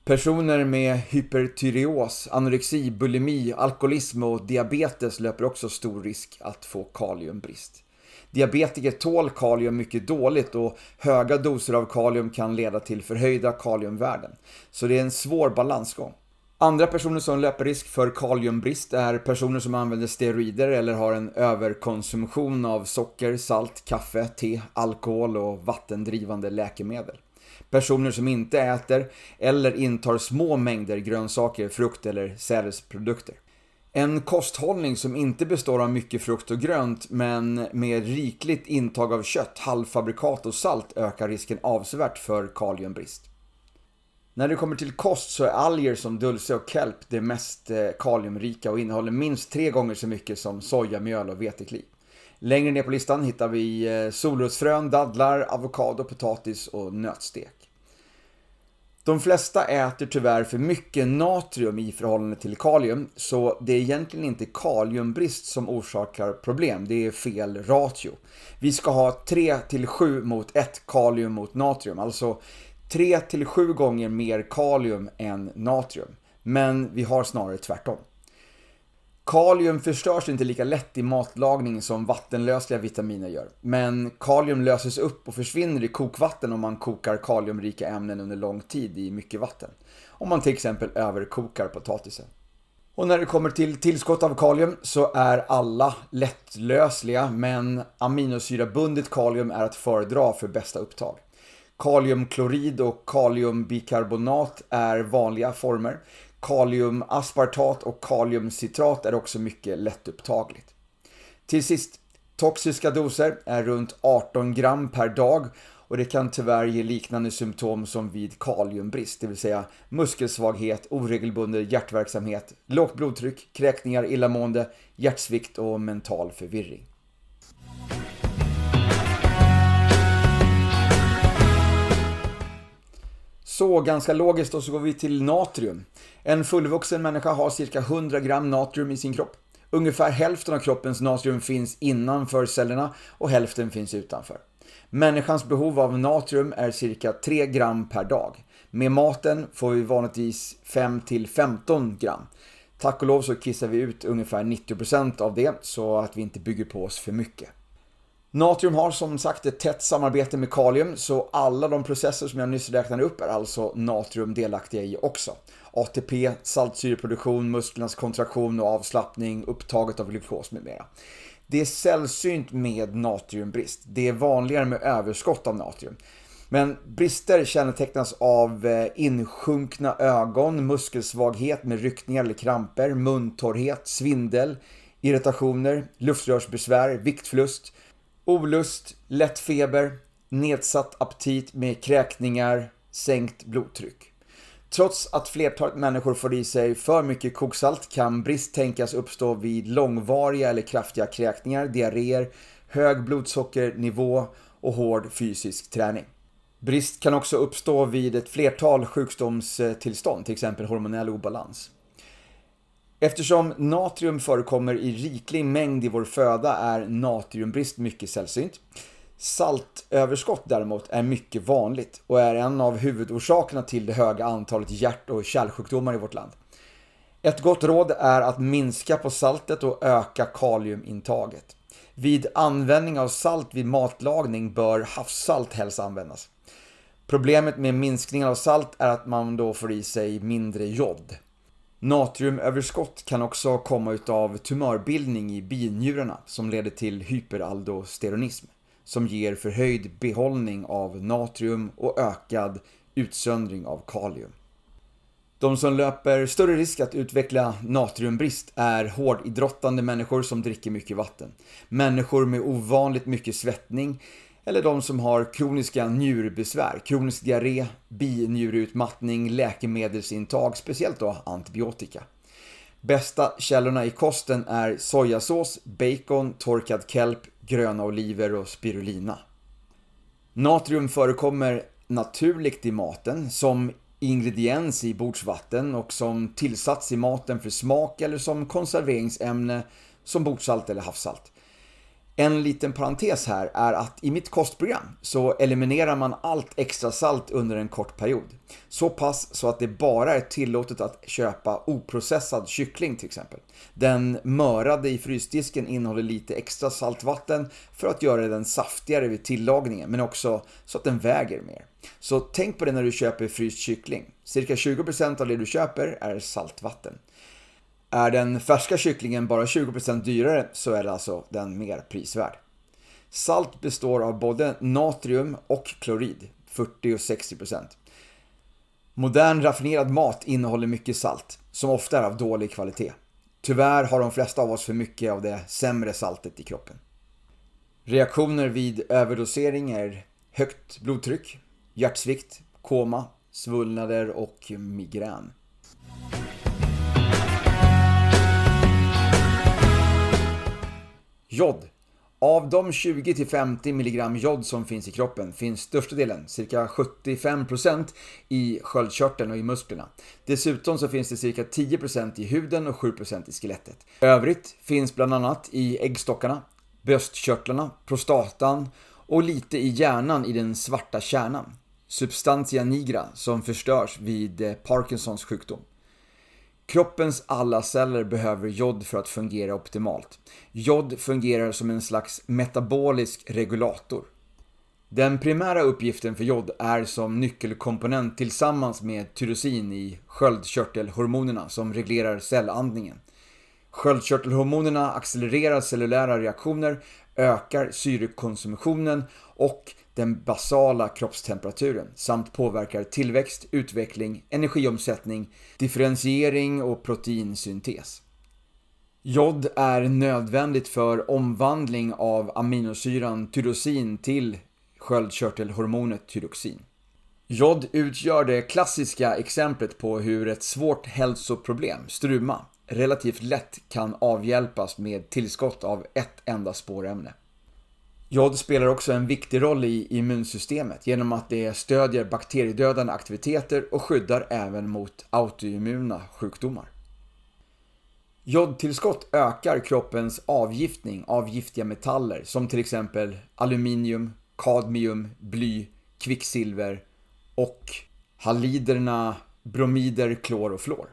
Personer med hypertyreos, anorexi, bulimi, alkoholism och diabetes löper också stor risk att få kaliumbrist. Diabetiker tål kalium mycket dåligt och höga doser av kalium kan leda till förhöjda kaliumvärden. Så det är en svår balansgång. Andra personer som löper risk för kaliumbrist är personer som använder steroider eller har en överkonsumtion av socker, salt, kaffe, te, alkohol och vattendrivande läkemedel. Personer som inte äter eller intar små mängder grönsaker, frukt eller sädesprodukter. En kosthållning som inte består av mycket frukt och grönt men med rikligt intag av kött, halvfabrikat och salt ökar risken avsevärt för kaliumbrist. När det kommer till kost så är alger som dulce och kelp det mest eh, kaliumrika och innehåller minst tre gånger så mycket som sojamjöl och vetekli. Längre ner på listan hittar vi eh, solrosfrön, dadlar, avokado, potatis och nötstek. De flesta äter tyvärr för mycket natrium i förhållande till kalium, så det är egentligen inte kaliumbrist som orsakar problem, det är fel ratio. Vi ska ha 3 till 7 mot 1 kalium mot natrium, alltså 3 till 7 gånger mer kalium än natrium. Men vi har snarare tvärtom. Kalium förstörs inte lika lätt i matlagning som vattenlösliga vitaminer gör. Men kalium löses upp och försvinner i kokvatten om man kokar kaliumrika ämnen under lång tid i mycket vatten. Om man till exempel överkokar potatisen. Och när det kommer till tillskott av kalium så är alla lättlösliga men aminosyrabundet kalium är att föredra för bästa upptag. Kaliumklorid och kaliumbikarbonat är vanliga former. Kaliumaspartat och kaliumcitrat är också mycket lättupptagligt. Till sist, toxiska doser är runt 18 gram per dag och det kan tyvärr ge liknande symptom som vid kaliumbrist, det vill säga muskelsvaghet, oregelbunden hjärtverksamhet, lågt blodtryck, kräkningar, illamående, hjärtsvikt och mental förvirring. Så ganska logiskt och så går vi till natrium. En fullvuxen människa har cirka 100 gram natrium i sin kropp. Ungefär hälften av kroppens natrium finns innanför cellerna och hälften finns utanför. Människans behov av natrium är cirka 3 gram per dag. Med maten får vi vanligtvis 5-15 gram. Tack och lov så kissar vi ut ungefär 90% av det så att vi inte bygger på oss för mycket. Natrium har som sagt ett tätt samarbete med kalium så alla de processer som jag nyss räknade upp är alltså natrium delaktiga i också. ATP, saltsyreproduktion, musklernas kontraktion och avslappning, upptaget av glukos med mera. Det är sällsynt med natriumbrist. Det är vanligare med överskott av natrium. Men brister kännetecknas av eh, insjunkna ögon, muskelsvaghet med ryckningar eller kramper, muntorrhet, svindel, irritationer, luftrörsbesvär, viktförlust, olust, lätt feber, nedsatt aptit med kräkningar, sänkt blodtryck. Trots att flertalet människor får i sig för mycket koksalt kan brist tänkas uppstå vid långvariga eller kraftiga kräkningar, diarréer, hög blodsockernivå och hård fysisk träning. Brist kan också uppstå vid ett flertal sjukdomstillstånd, till exempel hormonell obalans. Eftersom natrium förekommer i riklig mängd i vår föda är natriumbrist mycket sällsynt. Saltöverskott däremot är mycket vanligt och är en av huvudorsakerna till det höga antalet hjärt och kärlsjukdomar i vårt land. Ett gott råd är att minska på saltet och öka kaliumintaget. Vid användning av salt vid matlagning bör havssalt helst användas. Problemet med minskningen av salt är att man då får i sig mindre jod. Natriumöverskott kan också komma utav tumörbildning i binjurarna som leder till hyperaldosteronism som ger förhöjd behållning av natrium och ökad utsöndring av kalium. De som löper större risk att utveckla natriumbrist är hårdidrottande människor som dricker mycket vatten, människor med ovanligt mycket svettning eller de som har kroniska njurbesvär, kronisk diarré, binjureutmattning, läkemedelsintag, speciellt då antibiotika. Bästa källorna i kosten är sojasås, bacon, torkad kelp, gröna oliver och spirulina. Natrium förekommer naturligt i maten som ingrediens i bordsvatten och som tillsats i maten för smak eller som konserveringsämne som bordsalt eller havssalt. En liten parentes här är att i mitt kostprogram så eliminerar man allt extra salt under en kort period. Så pass så att det bara är tillåtet att köpa oprocessad kyckling till exempel. Den mörade i frysdisken innehåller lite extra saltvatten för att göra den saftigare vid tillagningen men också så att den väger mer. Så tänk på det när du köper fryst kyckling. Cirka 20% av det du köper är saltvatten. Är den färska kycklingen bara 20% dyrare så är alltså den mer prisvärd. Salt består av både natrium och klorid, 40 och 60%. Modern raffinerad mat innehåller mycket salt, som ofta är av dålig kvalitet. Tyvärr har de flesta av oss för mycket av det sämre saltet i kroppen. Reaktioner vid överdosering är högt blodtryck, hjärtsvikt, koma, svullnader och migrän. Jod. Av de 20-50 mg jod som finns i kroppen finns största delen, cirka 75% i sköldkörteln och i musklerna. Dessutom så finns det cirka 10% i huden och 7% i skelettet. Övrigt finns bland annat i äggstockarna, bröstkörtlarna, prostatan och lite i hjärnan i den svarta kärnan. Substantia nigra som förstörs vid Parkinsons sjukdom. Kroppens alla celler behöver jod för att fungera optimalt. Jod fungerar som en slags metabolisk regulator. Den primära uppgiften för jod är som nyckelkomponent tillsammans med tyrosin i sköldkörtelhormonerna som reglerar cellandningen. Sköldkörtelhormonerna accelererar cellulära reaktioner, ökar syrekonsumtionen och den basala kroppstemperaturen samt påverkar tillväxt, utveckling, energiomsättning, differentiering och proteinsyntes. Jod är nödvändigt för omvandling av aminosyran tyrosin till sköldkörtelhormonet tyroxin. Jod utgör det klassiska exemplet på hur ett svårt hälsoproblem, struma, relativt lätt kan avhjälpas med tillskott av ett enda spårämne. Jod spelar också en viktig roll i immunsystemet genom att det stödjer bakteriedödande aktiviteter och skyddar även mot autoimmuna sjukdomar. Jodtillskott ökar kroppens avgiftning av giftiga metaller som till exempel aluminium, kadmium, bly, kvicksilver och haliderna bromider, klor och fluor.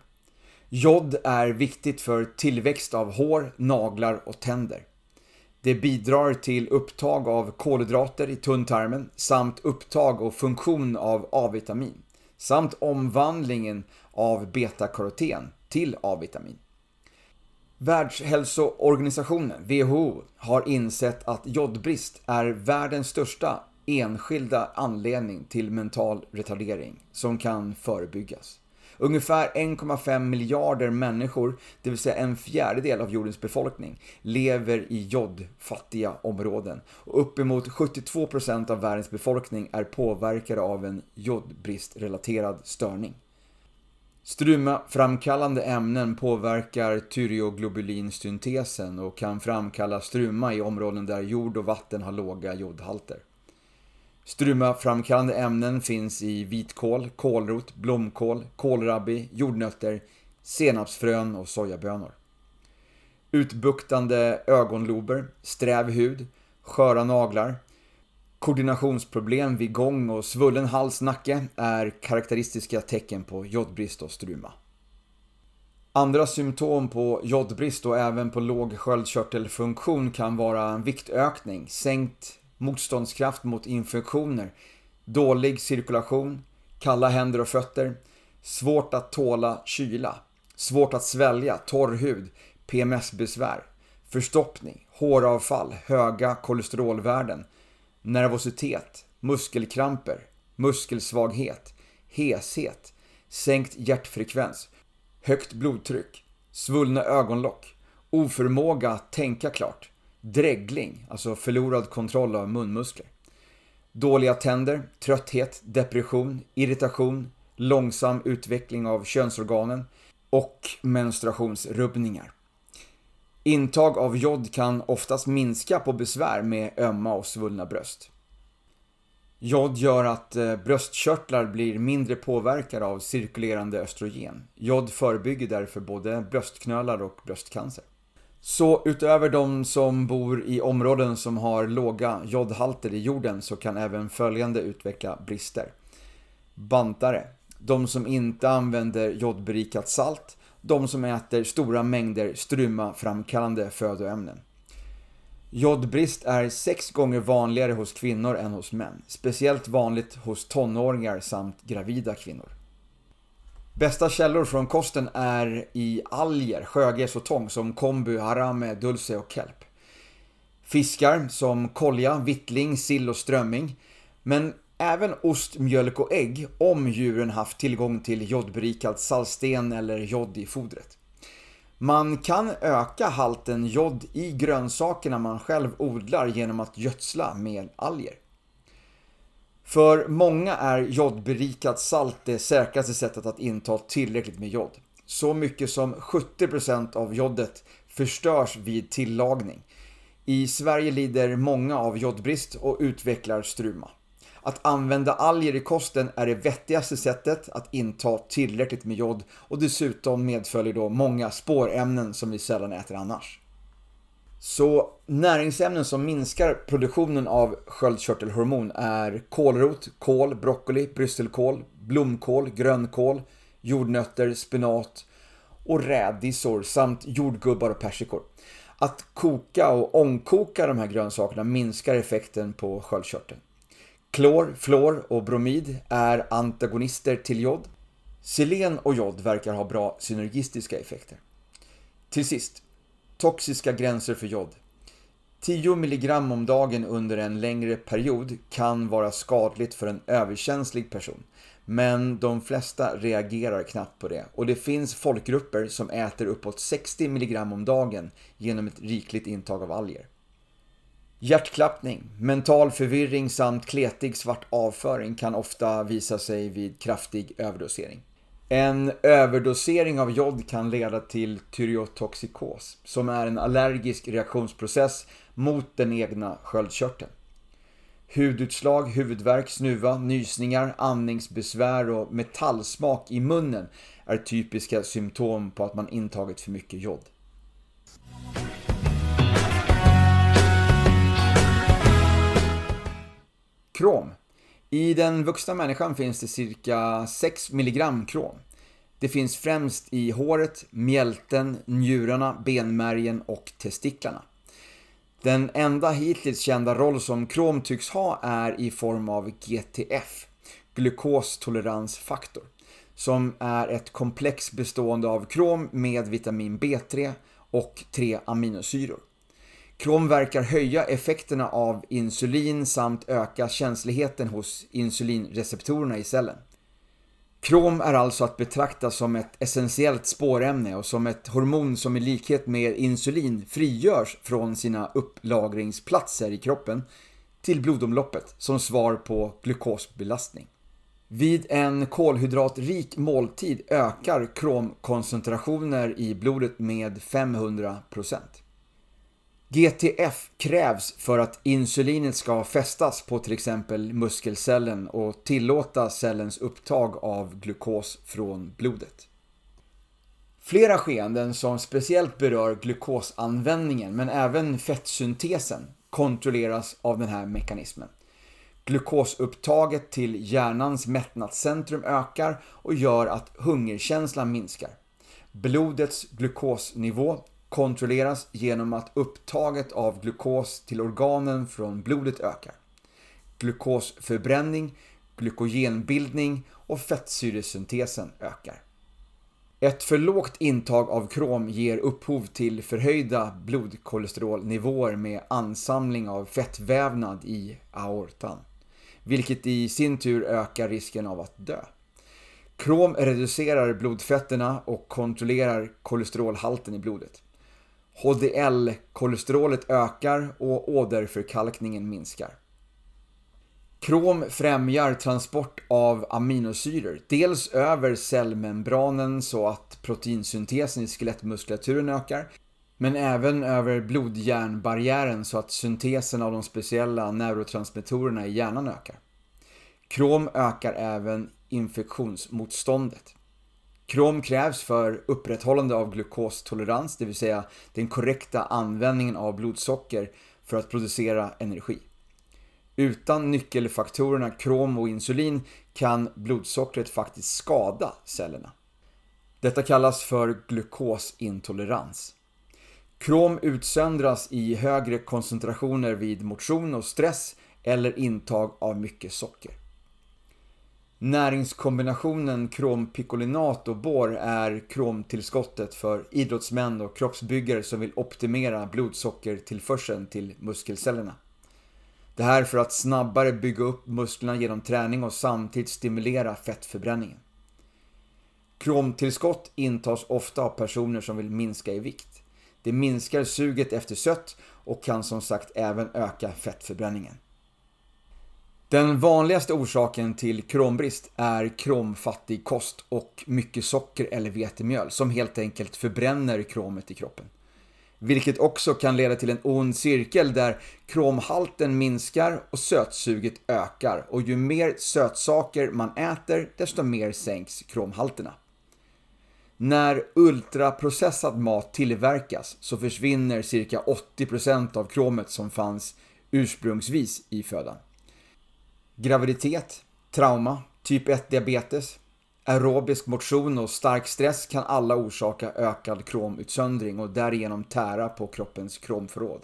Jod är viktigt för tillväxt av hår, naglar och tänder. Det bidrar till upptag av kolhydrater i tunntarmen samt upptag och funktion av A-vitamin samt omvandlingen av betakaroten till A-vitamin. Världshälsoorganisationen, WHO, har insett att jodbrist är världens största enskilda anledning till mental retardering som kan förebyggas. Ungefär 1,5 miljarder människor, det vill säga en fjärdedel av jordens befolkning, lever i jodfattiga områden. Och uppemot 72% av världens befolkning är påverkade av en jodbristrelaterad störning. Struma-framkallande ämnen påverkar tyreoglobulinsyntesen och kan framkalla struma i områden där jord och vatten har låga jodhalter. Strumaframkallande ämnen finns i vitkål, kålrot, blomkål, kålrabbi, jordnötter, senapsfrön och sojabönor. Utbuktande ögonlober, sträv hud, sköra naglar, koordinationsproblem vid gång och svullen hals-nacke är karaktäristiska tecken på jodbrist och struma. Andra symptom på jodbrist och även på låg sköldkörtelfunktion kan vara viktökning, sänkt motståndskraft mot infektioner, dålig cirkulation, kalla händer och fötter, svårt att tåla kyla, svårt att svälja, torr hud, PMS-besvär, förstoppning, håravfall, höga kolesterolvärden, nervositet, muskelkramper, muskelsvaghet, heshet, sänkt hjärtfrekvens, högt blodtryck, svullna ögonlock, oförmåga att tänka klart, Dregling, alltså förlorad kontroll av munmuskler. Dåliga tänder, trötthet, depression, irritation, långsam utveckling av könsorganen och menstruationsrubbningar. Intag av jod kan oftast minska på besvär med ömma och svullna bröst. Jod gör att eh, bröstkörtlar blir mindre påverkade av cirkulerande östrogen. Jod förebygger därför både bröstknölar och bröstcancer. Så utöver de som bor i områden som har låga jodhalter i jorden så kan även följande utveckla brister. Bantare. De som inte använder jodberikat salt. De som äter stora mängder struma-framkallande födoämnen. Jodbrist är sex gånger vanligare hos kvinnor än hos män. Speciellt vanligt hos tonåringar samt gravida kvinnor. Bästa källor från kosten är i alger, sjögräs och tång som kombu, harame, dulce och kelp. Fiskar som kolja, vittling, sill och strömming. Men även ost, mjölk och ägg om djuren haft tillgång till jodberikad saltsten eller jod i fodret. Man kan öka halten jod i grönsakerna man själv odlar genom att gödsla med alger. För många är jodberikat salt det säkraste sättet att inta tillräckligt med jod. Så mycket som 70% av jodet förstörs vid tillagning. I Sverige lider många av jodbrist och utvecklar struma. Att använda alger i kosten är det vettigaste sättet att inta tillräckligt med jod och dessutom medföljer då många spårämnen som vi sällan äter annars. Så näringsämnen som minskar produktionen av sköldkörtelhormon är kålrot, kål, broccoli, brysselkål, blomkål, grönkål, jordnötter, spenat och rädisor samt jordgubbar och persikor. Att koka och ångkoka de här grönsakerna minskar effekten på sköldkörteln. Klor, fluor och bromid är antagonister till jod. Selen och jod verkar ha bra synergistiska effekter. Till sist, Toxiska gränser för jod. 10 mg om dagen under en längre period kan vara skadligt för en överkänslig person. Men de flesta reagerar knappt på det och det finns folkgrupper som äter uppåt 60 mg om dagen genom ett rikligt intag av alger. Hjärtklappning, mental förvirring samt kletig svart avföring kan ofta visa sig vid kraftig överdosering. En överdosering av jod kan leda till tyreotoxikos, som är en allergisk reaktionsprocess mot den egna sköldkörteln. Hudutslag, huvudvärk, snuva, nysningar, andningsbesvär och metallsmak i munnen är typiska symptom på att man intagit för mycket jod. Krom. I den vuxna människan finns det cirka 6 mg krom. Det finns främst i håret, mjälten, njurarna, benmärgen och testiklarna. Den enda hittills kända roll som krom tycks ha är i form av GTF, glukostoleransfaktor, som är ett komplex bestående av krom med vitamin B3 och tre aminosyror. Krom verkar höja effekterna av insulin samt öka känsligheten hos insulinreceptorerna i cellen. Krom är alltså att betrakta som ett essentiellt spårämne och som ett hormon som i likhet med insulin frigörs från sina upplagringsplatser i kroppen till blodomloppet som svar på glukosbelastning. Vid en kolhydratrik måltid ökar kromkoncentrationer i blodet med 500%. GTF krävs för att insulinet ska fästas på till exempel muskelcellen och tillåta cellens upptag av glukos från blodet. Flera skeenden som speciellt berör glukosanvändningen men även fettsyntesen kontrolleras av den här mekanismen. Glukosupptaget till hjärnans mättnadscentrum ökar och gör att hungerkänslan minskar. Blodets glukosnivå kontrolleras genom att upptaget av glukos till organen från blodet ökar. Glukosförbränning, glykogenbildning och fettsyresyntesen ökar. Ett för lågt intag av krom ger upphov till förhöjda blodkolesterolnivåer med ansamling av fettvävnad i aortan, vilket i sin tur ökar risken av att dö. Krom reducerar blodfetterna och kontrollerar kolesterolhalten i blodet. HDL-kolesterolet ökar och åderförkalkningen minskar. Krom främjar transport av aminosyror, dels över cellmembranen så att proteinsyntesen i skelettmuskulaturen ökar, men även över blodhjärnbarriären så att syntesen av de speciella neurotransmittorerna i hjärnan ökar. Krom ökar även infektionsmotståndet. Krom krävs för upprätthållande av glukostolerans, det vill säga den korrekta användningen av blodsocker för att producera energi. Utan nyckelfaktorerna krom och insulin kan blodsockret faktiskt skada cellerna. Detta kallas för glukosintolerans. Krom utsöndras i högre koncentrationer vid motion och stress eller intag av mycket socker. Näringskombinationen krompikolinat och bor är kromtillskottet för idrottsmän och kroppsbyggare som vill optimera blodsockertillförseln till muskelcellerna. Det här för att snabbare bygga upp musklerna genom träning och samtidigt stimulera fettförbränningen. Kromtillskott intas ofta av personer som vill minska i vikt. Det minskar suget efter sött och kan som sagt även öka fettförbränningen. Den vanligaste orsaken till krombrist är kromfattig kost och mycket socker eller vetemjöl som helt enkelt förbränner kromet i kroppen. Vilket också kan leda till en ond cirkel där kromhalten minskar och sötsuget ökar och ju mer sötsaker man äter desto mer sänks kromhalterna. När ultraprocessad mat tillverkas så försvinner cirka 80% av kromet som fanns ursprungsvis i födan. Graviditet, trauma, typ 1-diabetes, aerobisk motion och stark stress kan alla orsaka ökad kromutsöndring och därigenom tära på kroppens kromförråd.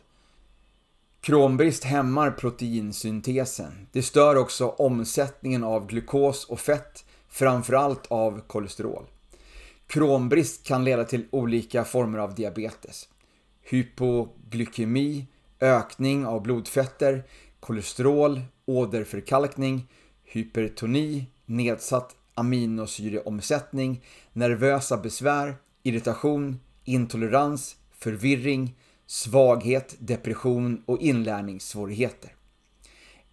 Krombrist hämmar proteinsyntesen. Det stör också omsättningen av glukos och fett, framförallt av kolesterol. Krombrist kan leda till olika former av diabetes. Hypoglykemi, ökning av blodfetter, kolesterol, åderförkalkning, hypertoni, nedsatt aminosyreomsättning, nervösa besvär, irritation, intolerans, förvirring, svaghet, depression och inlärningssvårigheter.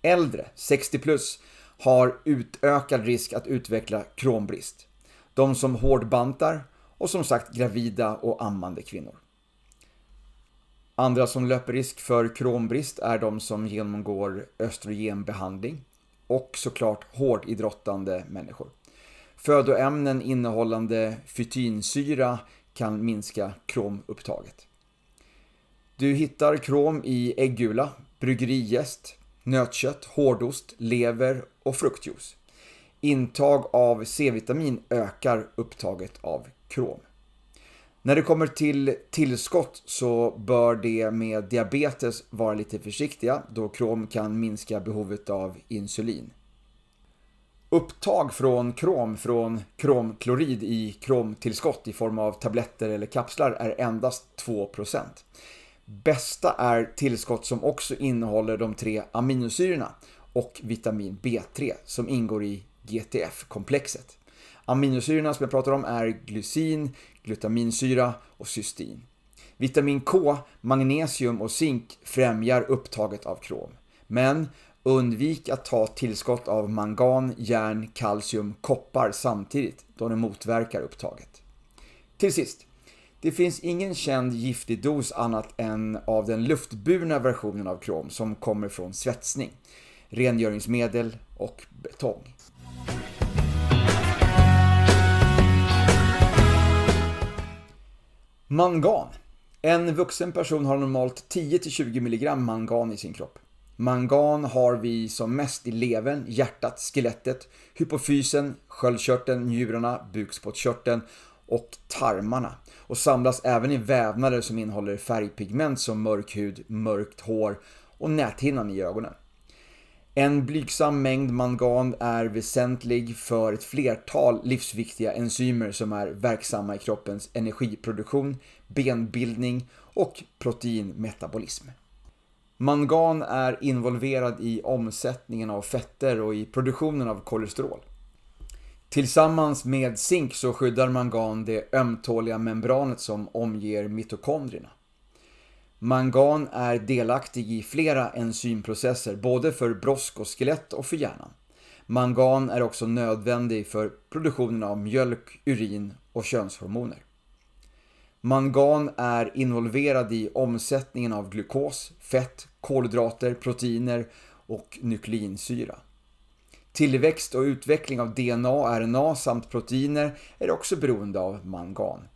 Äldre, 60 plus, har utökad risk att utveckla krombrist. De som hårdbantar och som sagt gravida och ammande kvinnor. Andra som löper risk för krombrist är de som genomgår östrogenbehandling och såklart hårdidrottande människor. Födoämnen innehållande fytinsyra kan minska kromupptaget. Du hittar krom i äggula, bryggerijäst, nötkött, hårdost, lever och fruktjuice. Intag av C-vitamin ökar upptaget av krom. När det kommer till tillskott så bör det med diabetes vara lite försiktiga då krom kan minska behovet av insulin. Upptag från krom från kromklorid i kromtillskott i form av tabletter eller kapslar är endast 2%. Bästa är tillskott som också innehåller de tre aminosyrorna och vitamin B3 som ingår i GTF-komplexet. Aminosyrorna som jag pratar om är glycin, glutaminsyra och cystin. Vitamin K, magnesium och zink främjar upptaget av krom. Men undvik att ta tillskott av mangan, järn, kalcium, koppar samtidigt då det motverkar upptaget. Till sist, det finns ingen känd giftig dos annat än av den luftburna versionen av krom som kommer från svetsning, rengöringsmedel och betong. Mangan. En vuxen person har normalt 10-20 mg mangan i sin kropp. Mangan har vi som mest i levern, hjärtat, skelettet, hypofysen, sköldkörteln, njurarna, bukspottkörteln och tarmarna. Och samlas även i vävnader som innehåller färgpigment som mörk hud, mörkt hår och näthinnan i ögonen. En blygsam mängd mangan är väsentlig för ett flertal livsviktiga enzymer som är verksamma i kroppens energiproduktion, benbildning och proteinmetabolism. Mangan är involverad i omsättningen av fetter och i produktionen av kolesterol. Tillsammans med zink så skyddar mangan det ömtåliga membranet som omger mitokondrierna. Mangan är delaktig i flera enzymprocesser, både för brosk och skelett och för hjärnan. Mangan är också nödvändig för produktionen av mjölk, urin och könshormoner. Mangan är involverad i omsättningen av glukos, fett, kolhydrater, proteiner och nukleinsyra. Tillväxt och utveckling av DNA, RNA samt proteiner är också beroende av mangan.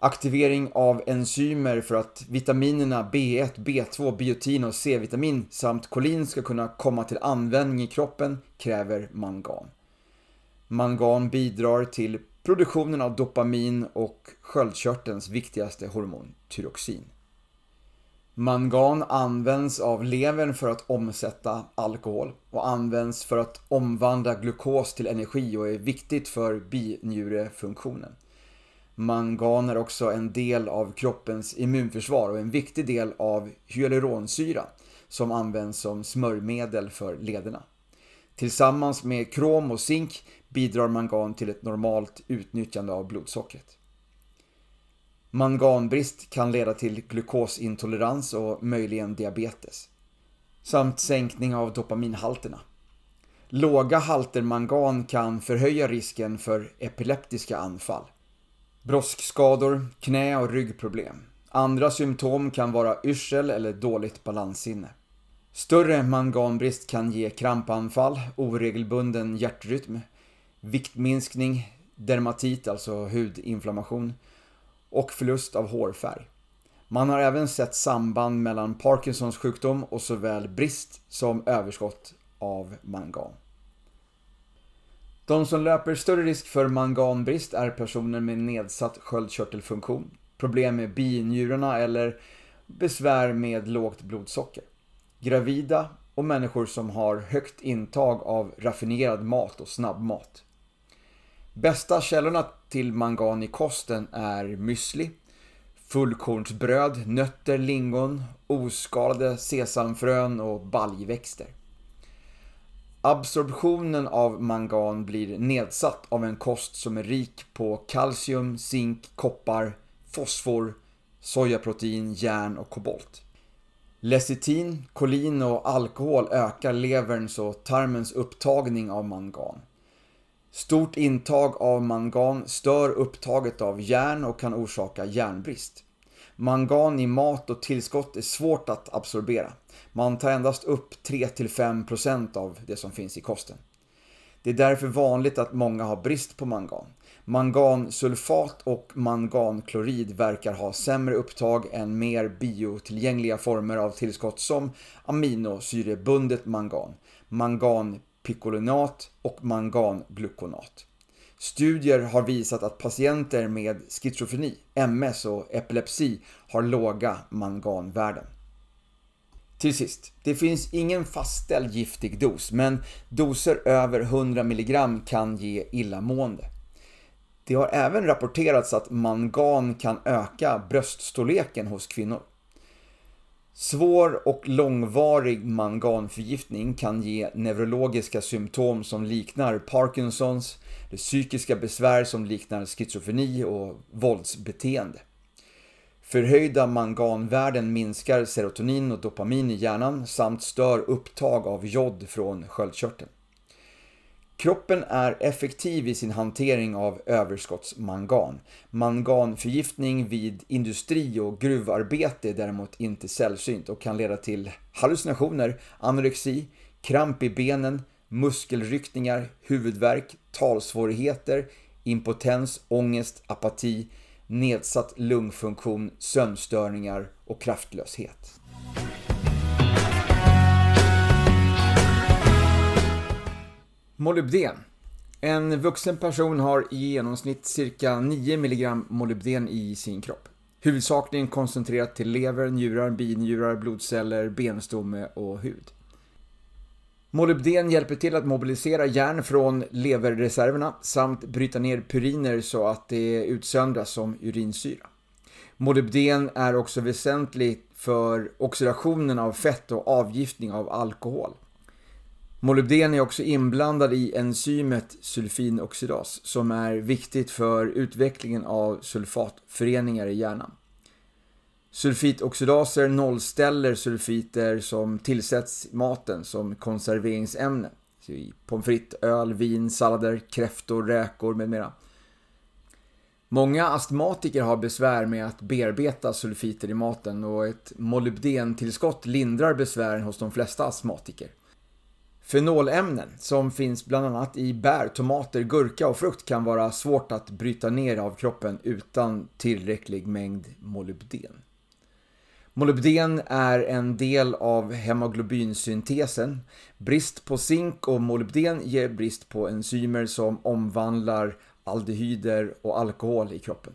Aktivering av enzymer för att vitaminerna B1, B2, biotin och C-vitamin samt kolin ska kunna komma till användning i kroppen kräver mangan. Mangan bidrar till produktionen av dopamin och sköldkörtelns viktigaste hormon, tyroxin. Mangan används av levern för att omsätta alkohol och används för att omvandla glukos till energi och är viktigt för binjurefunktionen. Mangan är också en del av kroppens immunförsvar och en viktig del av hyaluronsyra som används som smörjmedel för lederna. Tillsammans med krom och zink bidrar mangan till ett normalt utnyttjande av blodsockret. Manganbrist kan leda till glukosintolerans och möjligen diabetes. Samt sänkning av dopaminhalterna. Låga halter mangan kan förhöja risken för epileptiska anfall broskskador, knä och ryggproblem. Andra symptom kan vara yrsel eller dåligt balanssinne. Större manganbrist kan ge krampanfall, oregelbunden hjärtrytm, viktminskning, dermatit, alltså hudinflammation och förlust av hårfärg. Man har även sett samband mellan Parkinsons sjukdom och såväl brist som överskott av mangan. De som löper större risk för manganbrist är personer med nedsatt sköldkörtelfunktion, problem med binjurarna eller besvär med lågt blodsocker. Gravida och människor som har högt intag av raffinerad mat och snabbmat. Bästa källorna till mangan i kosten är müsli, fullkornsbröd, nötter, lingon, oskalade sesamfrön och baljväxter. Absorptionen av mangan blir nedsatt av en kost som är rik på kalcium, zink, koppar, fosfor, sojaprotein, järn och kobolt. Lecitin, kolin och alkohol ökar leverns och tarmens upptagning av mangan. Stort intag av mangan stör upptaget av järn och kan orsaka järnbrist. Mangan i mat och tillskott är svårt att absorbera. Man tar endast upp 3-5% av det som finns i kosten. Det är därför vanligt att många har brist på mangan. Mangansulfat och manganklorid verkar ha sämre upptag än mer biotillgängliga former av tillskott som aminosyrebundet mangan, manganpikolinat och manganglukonat. Studier har visat att patienter med schizofreni, MS och epilepsi har låga manganvärden. Till sist, det finns ingen fastställd giftig dos, men doser över 100 mg kan ge illamående. Det har även rapporterats att mangan kan öka bröststorleken hos kvinnor. Svår och långvarig manganförgiftning kan ge neurologiska symptom som liknar Parkinsons, psykiska besvär som liknar schizofreni och våldsbeteende. Förhöjda manganvärden minskar serotonin och dopamin i hjärnan samt stör upptag av jod från sköldkörteln. Kroppen är effektiv i sin hantering av överskottsmangan. Manganförgiftning vid industri och gruvarbete är däremot inte sällsynt och kan leda till hallucinationer, anorexi, kramp i benen, muskelryckningar, huvudvärk, talsvårigheter, impotens, ångest, apati, nedsatt lungfunktion, sömnstörningar och kraftlöshet. Molybden. En vuxen person har i genomsnitt cirka 9 mg molybden i sin kropp. Huvudsakligen koncentrerat till lever, njurar, binjurar, blodceller, benstomme och hud. Molybden hjälper till att mobilisera järn från leverreserverna samt bryta ner puriner så att det utsöndras som urinsyra. Molybden är också väsentligt för oxidationen av fett och avgiftning av alkohol. Molybden är också inblandad i enzymet sulfinoxidas som är viktigt för utvecklingen av sulfatföreningar i hjärnan. Sulfitoxidaser nollställer sulfiter som tillsätts i maten som konserveringsämne. I pommes frites, öl, vin, sallader, kräftor, räkor med mera. Många astmatiker har besvär med att bearbeta sulfiter i maten och ett molybdentillskott lindrar besvären hos de flesta astmatiker. Fenolämnen som finns bland annat i bär, tomater, gurka och frukt kan vara svårt att bryta ner av kroppen utan tillräcklig mängd molybden. Molybden är en del av hemoglobinsyntesen. Brist på zink och molybden ger brist på enzymer som omvandlar aldehyder och alkohol i kroppen.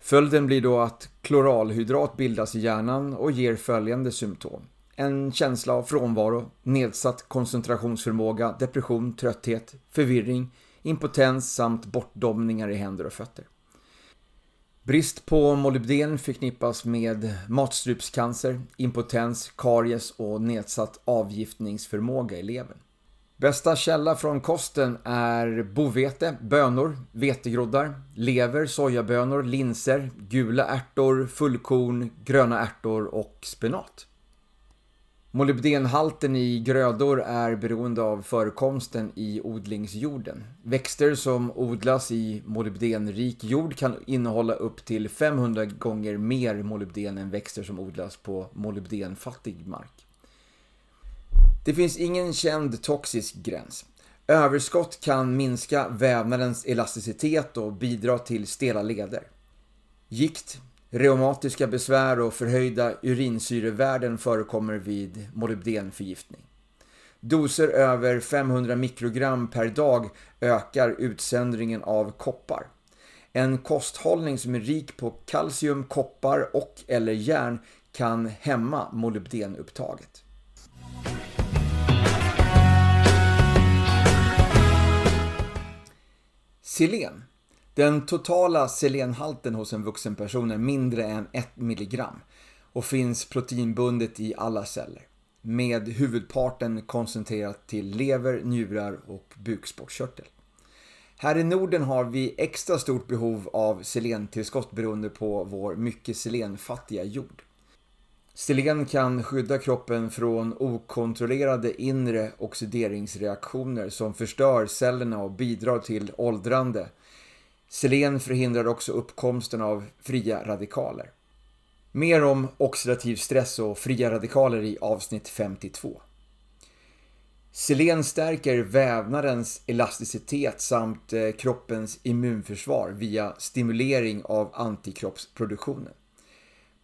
Följden blir då att kloralhydrat bildas i hjärnan och ger följande symptom. En känsla av frånvaro, nedsatt koncentrationsförmåga, depression, trötthet, förvirring, impotens samt bortdomningar i händer och fötter. Brist på molybden förknippas med matstrupscancer, impotens, karies och nedsatt avgiftningsförmåga i levern. Bästa källa från kosten är bovete, bönor, vetegroddar, lever, sojabönor, linser, gula ärtor, fullkorn, gröna ärtor och spenat. Molybdenhalten i grödor är beroende av förekomsten i odlingsjorden. Växter som odlas i molybdenrik jord kan innehålla upp till 500 gånger mer molybden än växter som odlas på molybdenfattig mark. Det finns ingen känd toxisk gräns. Överskott kan minska vävnadens elasticitet och bidra till stela leder. Gikt, Reumatiska besvär och förhöjda urinsyrevärden förekommer vid molybdenförgiftning. Doser över 500 mikrogram per dag ökar utsöndringen av koppar. En kosthållning som är rik på kalcium, koppar och eller järn kan hämma molybdenupptaget. Selen den totala selenhalten hos en vuxen person är mindre än 1 mg och finns proteinbundet i alla celler med huvudparten koncentrerat till lever, njurar och bukspottkörtel. Här i Norden har vi extra stort behov av selentillskott beroende på vår mycket selenfattiga jord. Selen kan skydda kroppen från okontrollerade inre oxideringsreaktioner som förstör cellerna och bidrar till åldrande. Selen förhindrar också uppkomsten av fria radikaler. Mer om oxidativ stress och fria radikaler i avsnitt 52. Selen stärker vävnadens elasticitet samt eh, kroppens immunförsvar via stimulering av antikroppsproduktionen.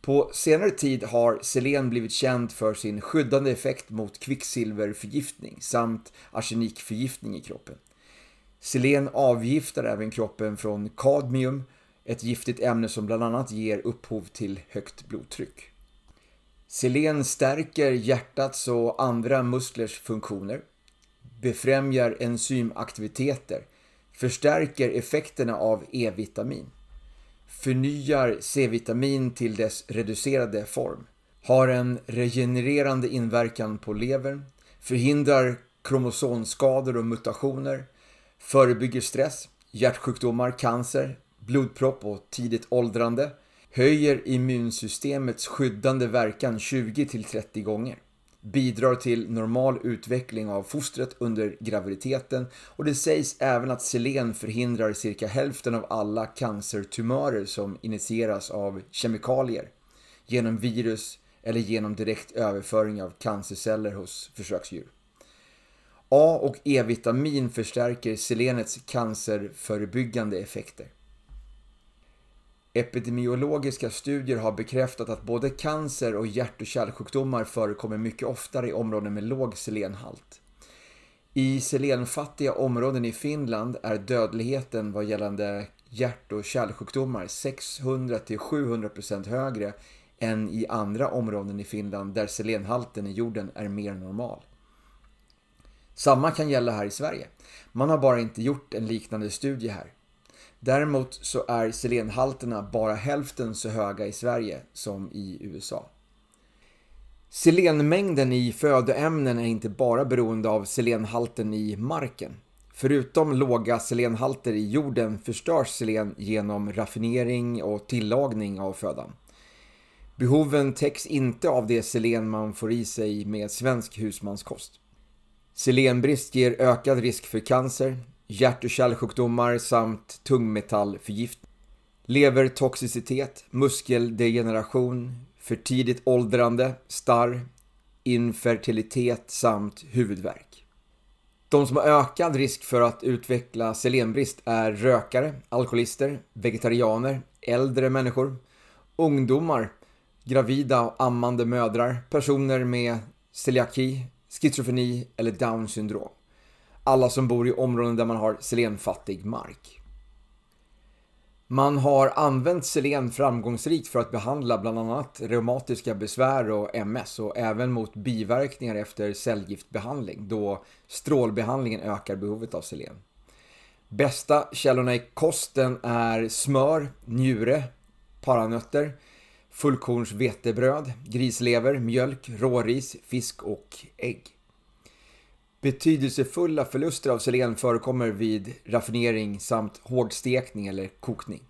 På senare tid har selen blivit känd för sin skyddande effekt mot kvicksilverförgiftning samt arsenikförgiftning i kroppen. Selen avgiftar även kroppen från kadmium, ett giftigt ämne som bland annat ger upphov till högt blodtryck. Selen stärker hjärtats och andra musklers funktioner, befrämjar enzymaktiviteter, förstärker effekterna av E-vitamin, förnyar C-vitamin till dess reducerade form, har en regenererande inverkan på levern, förhindrar kromosomskador och mutationer, förebygger stress, hjärtsjukdomar, cancer, blodpropp och tidigt åldrande, höjer immunsystemets skyddande verkan 20-30 gånger, bidrar till normal utveckling av fostret under graviditeten och det sägs även att selen förhindrar cirka hälften av alla cancertumörer som initieras av kemikalier genom virus eller genom direkt överföring av cancerceller hos försöksdjur. A och E-vitamin förstärker selenets cancerförebyggande effekter. Epidemiologiska studier har bekräftat att både cancer och hjärt och kärlsjukdomar förekommer mycket oftare i områden med låg selenhalt. I selenfattiga områden i Finland är dödligheten vad gällande hjärt och kärlsjukdomar 600-700% högre än i andra områden i Finland där selenhalten i jorden är mer normal. Samma kan gälla här i Sverige. Man har bara inte gjort en liknande studie här. Däremot så är selenhalterna bara hälften så höga i Sverige som i USA. Selenmängden i födoämnen är inte bara beroende av selenhalten i marken. Förutom låga selenhalter i jorden förstörs selen genom raffinering och tillagning av födan. Behoven täcks inte av det selen man får i sig med svensk husmanskost. Selenbrist ger ökad risk för cancer, hjärt och kärlsjukdomar samt tungmetallförgiftning. Levertoxicitet, muskeldegeneration, för tidigt åldrande, starr, infertilitet samt huvudvärk. De som har ökad risk för att utveckla selenbrist är rökare, alkoholister, vegetarianer, äldre människor, ungdomar, gravida och ammande mödrar, personer med celiaki, schizofreni eller down syndrom alla som bor i områden där man har selenfattig mark. Man har använt selen framgångsrikt för att behandla bland annat reumatiska besvär och MS och även mot biverkningar efter cellgiftbehandling då strålbehandlingen ökar behovet av selen. Bästa källorna i kosten är smör, njure, paranötter, fullkorns vetebröd, grislever, mjölk, råris, fisk och ägg. Betydelsefulla förluster av selen förekommer vid raffinering samt hårdstekning eller kokning.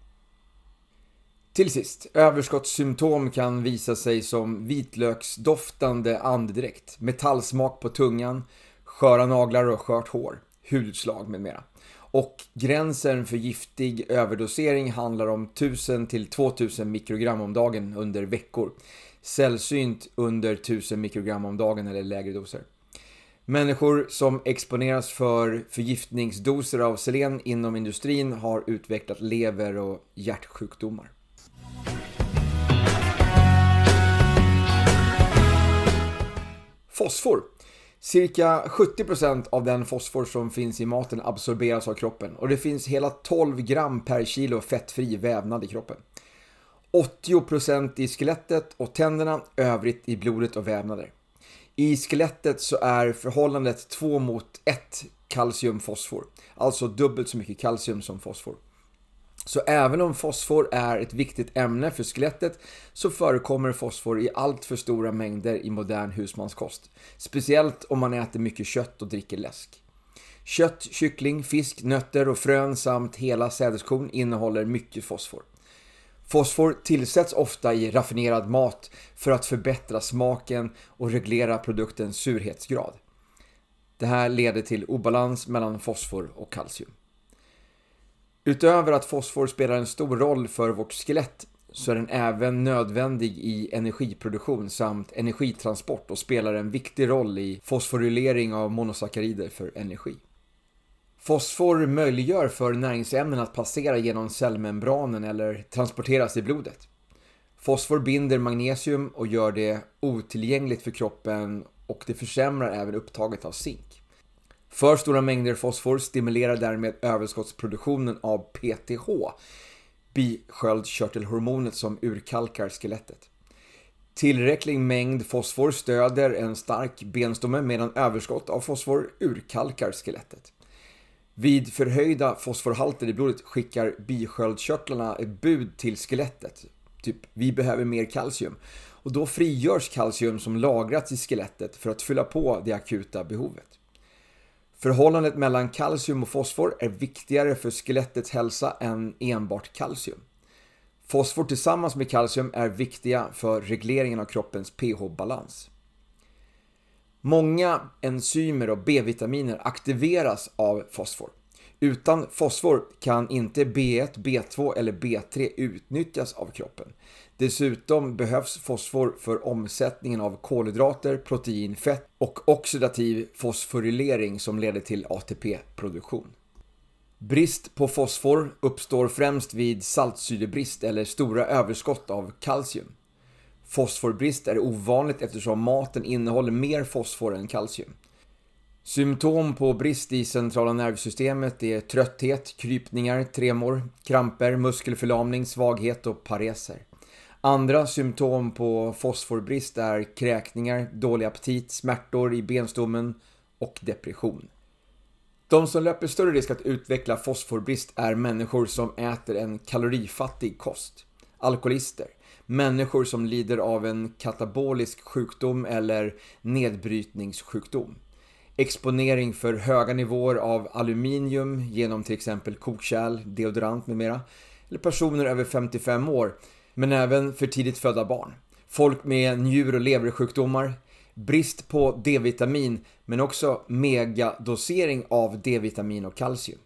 Till sist, överskottssymptom kan visa sig som vitlöksdoftande andedräkt, metallsmak på tungan, sköra naglar och skört hår, hudutslag med mera. Och gränsen för giftig överdosering handlar om 1000 till 2000 mikrogram om dagen under veckor. Sällsynt under 1000 mikrogram om dagen eller lägre doser. Människor som exponeras för förgiftningsdoser av selen inom industrin har utvecklat lever och hjärtsjukdomar. Fosfor. Cirka 70% av den fosfor som finns i maten absorberas av kroppen och det finns hela 12 gram per kilo fettfri vävnad i kroppen. 80% i skelettet och tänderna, övrigt i blodet och vävnader. I skelettet så är förhållandet 2 mot 1 kalcium-fosfor. Alltså dubbelt så mycket kalcium som fosfor. Så även om fosfor är ett viktigt ämne för skelettet så förekommer fosfor i allt för stora mängder i modern husmanskost. Speciellt om man äter mycket kött och dricker läsk. Kött, kyckling, fisk, nötter och frön samt hela sädeskorn innehåller mycket fosfor. Fosfor tillsätts ofta i raffinerad mat för att förbättra smaken och reglera produktens surhetsgrad. Det här leder till obalans mellan fosfor och kalcium. Utöver att fosfor spelar en stor roll för vårt skelett så är den även nödvändig i energiproduktion samt energitransport och spelar en viktig roll i fosforylering av monosackarider för energi. Fosfor möjliggör för näringsämnen att passera genom cellmembranen eller transporteras i blodet. Fosfor binder magnesium och gör det otillgängligt för kroppen och det försämrar även upptaget av zink. För stora mängder fosfor stimulerar därmed överskottsproduktionen av PTH, bisköldkörtelhormonet som urkalkar skelettet. Tillräcklig mängd fosfor stöder en stark benstomme medan överskott av fosfor urkalkar skelettet. Vid förhöjda fosforhalter i blodet skickar bisköldkörtlarna ett bud till skelettet. Typ, vi behöver mer kalcium. Och då frigörs kalcium som lagrats i skelettet för att fylla på det akuta behovet. Förhållandet mellan kalcium och fosfor är viktigare för skelettets hälsa än enbart kalcium. Fosfor tillsammans med kalcium är viktiga för regleringen av kroppens pH-balans. Många enzymer och B-vitaminer aktiveras av fosfor. Utan fosfor kan inte B1, B2 eller B3 utnyttjas av kroppen. Dessutom behövs fosfor för omsättningen av kolhydrater, protein, fett och oxidativ fosforylering som leder till ATP-produktion. Brist på fosfor uppstår främst vid saltsyrebrist eller stora överskott av kalcium. Fosforbrist är ovanligt eftersom maten innehåller mer fosfor än kalcium. Symptom på brist i centrala nervsystemet är trötthet, krypningar, tremor, kramper, muskelförlamning, svaghet och pareser. Andra symptom på fosforbrist är kräkningar, dålig aptit, smärtor i benstommen och depression. De som löper större risk att utveckla fosforbrist är människor som äter en kalorifattig kost, alkoholister, människor som lider av en katabolisk sjukdom eller nedbrytningssjukdom. Exponering för höga nivåer av aluminium genom till exempel kokkärl, deodorant med mera. Eller personer över 55 år, men även för tidigt födda barn. Folk med njur och leversjukdomar, brist på D-vitamin men också megadosering av D-vitamin och kalcium.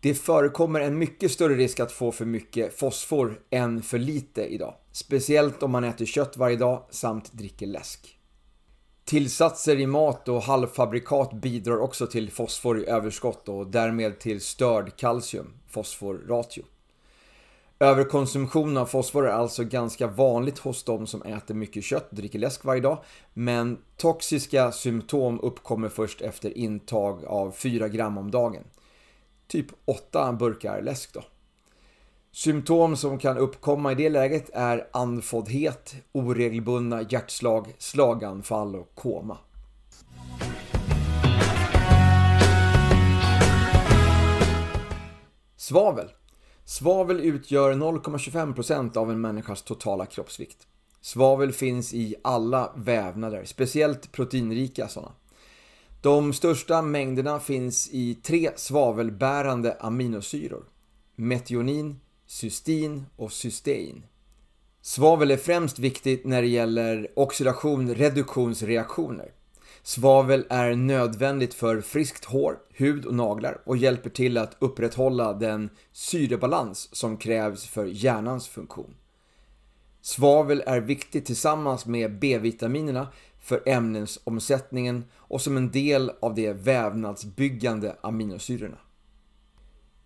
Det förekommer en mycket större risk att få för mycket fosfor än för lite idag. Speciellt om man äter kött varje dag samt dricker läsk. Tillsatser i mat och halvfabrikat bidrar också till fosfor i överskott och därmed till störd kalcium, fosforratio. Överkonsumtion av fosfor är alltså ganska vanligt hos de som äter mycket kött och dricker läsk varje dag. Men toxiska symptom uppkommer först efter intag av 4 gram om dagen typ 8 burkar läsk då. Symptom som kan uppkomma i det läget är andfåddhet, oregelbundna hjärtslag, slaganfall och koma. Svavel. Svavel utgör 0,25% av en människas totala kroppsvikt. Svavel finns i alla vävnader, speciellt proteinrika sådana. De största mängderna finns i tre svavelbärande aminosyror. Metionin, cystin och cystein. Svavel är främst viktigt när det gäller oxidation-reduktionsreaktioner. Svavel är nödvändigt för friskt hår, hud och naglar och hjälper till att upprätthålla den syrebalans som krävs för hjärnans funktion. Svavel är viktigt tillsammans med B-vitaminerna för ämnesomsättningen och som en del av de vävnadsbyggande aminosyrorna.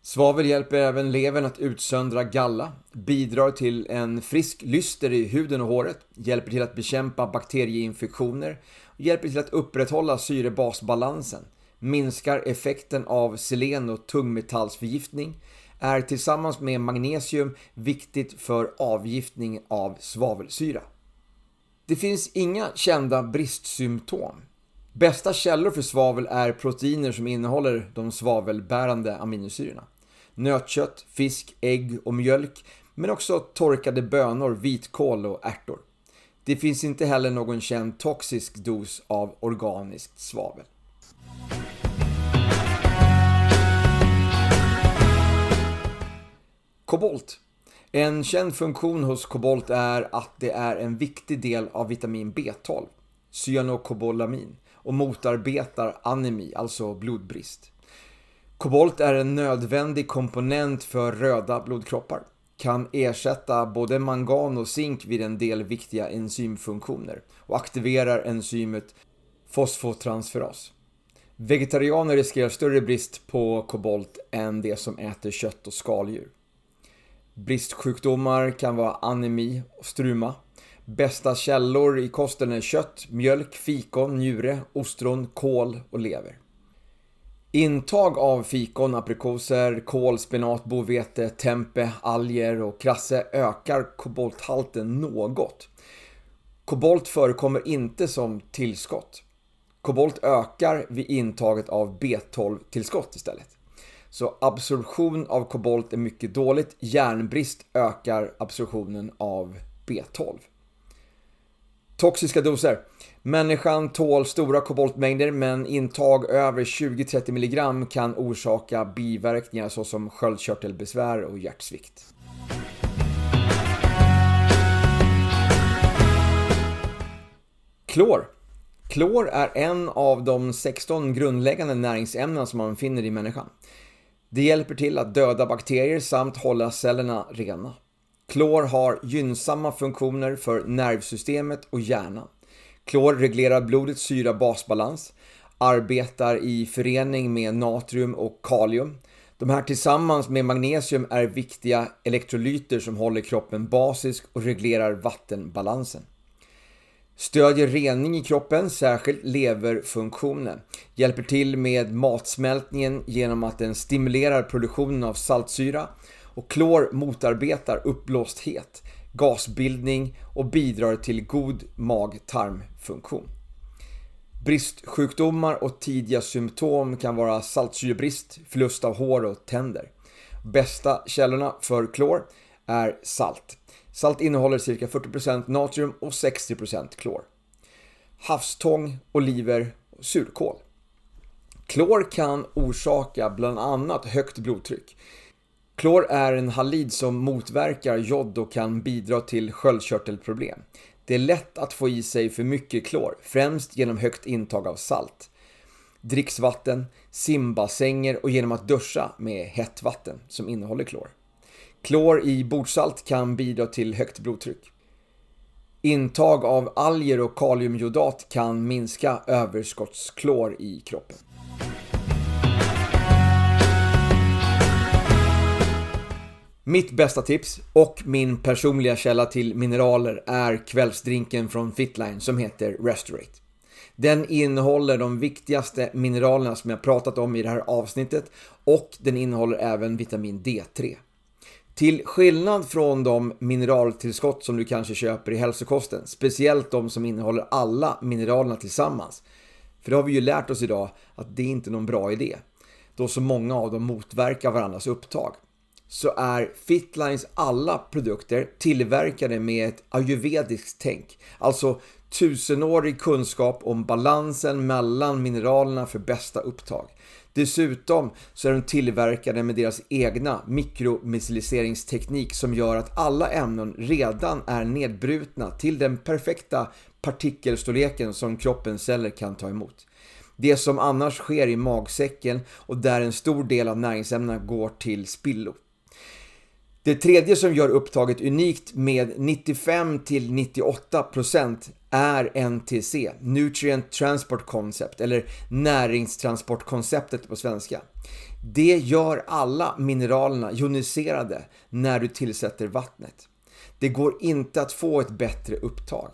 Svavel hjälper även levern att utsöndra galla, bidrar till en frisk lyster i huden och håret, hjälper till att bekämpa bakterieinfektioner hjälper till att upprätthålla syrebasbalansen, minskar effekten av selen och tungmetallsförgiftning, är tillsammans med magnesium viktigt för avgiftning av svavelsyra. Det finns inga kända bristsymptom. Bästa källor för svavel är proteiner som innehåller de svavelbärande aminosyrorna nötkött, fisk, ägg och mjölk men också torkade bönor, vitkål och ärtor. Det finns inte heller någon känd toxisk dos av organiskt svavel. Kobolt. En känd funktion hos kobolt är att det är en viktig del av vitamin B12, cyanokobolamin, och motarbetar anemi, alltså blodbrist. Kobolt är en nödvändig komponent för röda blodkroppar. Kan ersätta både mangan och zink vid en del viktiga enzymfunktioner och aktiverar enzymet fosfotransferas. Vegetarianer riskerar större brist på kobolt än de som äter kött och skaldjur. Bristsjukdomar kan vara anemi och struma. Bästa källor i kosten är kött, mjölk, fikon, njure, ostron, kål och lever. Intag av fikon, aprikoser, kål, spenat, bovete, tempe, alger och krasse ökar kobolthalten något. Kobolt förekommer inte som tillskott. Kobolt ökar vid intaget av B12-tillskott istället. Så absorption av kobolt är mycket dåligt. Järnbrist ökar absorptionen av B12. Toxiska doser. Människan tål stora koboltmängder men intag över 20-30 mg kan orsaka biverkningar såsom sköldkörtelbesvär och hjärtsvikt. Klor. Klor är en av de 16 grundläggande näringsämnen som man finner i människan. Det hjälper till att döda bakterier samt hålla cellerna rena. Klor har gynnsamma funktioner för nervsystemet och hjärnan. Klor reglerar blodets syra-basbalans, arbetar i förening med natrium och kalium. De här tillsammans med magnesium är viktiga elektrolyter som håller kroppen basisk och reglerar vattenbalansen. Stödjer rening i kroppen, särskilt leverfunktionen. Hjälper till med matsmältningen genom att den stimulerar produktionen av saltsyra. Och klor motarbetar uppblåsthet, gasbildning och bidrar till god mag-tarmfunktion. Bristsjukdomar och tidiga symptom kan vara saltsyrebrist, förlust av hår och tänder. Bästa källorna för klor är salt. Salt innehåller cirka 40% natrium och 60% klor. Havstång, oliver och surkål. Klor kan orsaka bland annat högt blodtryck. Klor är en halid som motverkar jod och kan bidra till sköldkörtelproblem. Det är lätt att få i sig för mycket klor, främst genom högt intag av salt. Dricksvatten, simbassänger och genom att duscha med hett vatten som innehåller klor. Klor i bordsalt kan bidra till högt blodtryck. Intag av alger och kaliumjodat kan minska överskottsklor i kroppen. Mitt bästa tips och min personliga källa till mineraler är kvällsdrinken från Fitline som heter Restorate. Den innehåller de viktigaste mineralerna som jag pratat om i det här avsnittet och den innehåller även vitamin D3. Till skillnad från de mineraltillskott som du kanske köper i hälsokosten, speciellt de som innehåller alla mineralerna tillsammans. För det har vi ju lärt oss idag att det är inte någon bra idé, då så många av dem motverkar varandras upptag. Så är Fitlines alla produkter tillverkade med ett ayurvediskt tänk, alltså tusenårig kunskap om balansen mellan mineralerna för bästa upptag. Dessutom så är de tillverkade med deras egna mikromissiliseringsteknik som gör att alla ämnen redan är nedbrutna till den perfekta partikelstorleken som kroppens celler kan ta emot. Det som annars sker i magsäcken och där en stor del av näringsämnena går till spillo. Det tredje som gör upptaget unikt med 95-98% är NTC, Nutrient Transport Concept, eller näringstransportkonceptet på svenska. Det gör alla mineralerna joniserade när du tillsätter vattnet. Det går inte att få ett bättre upptag.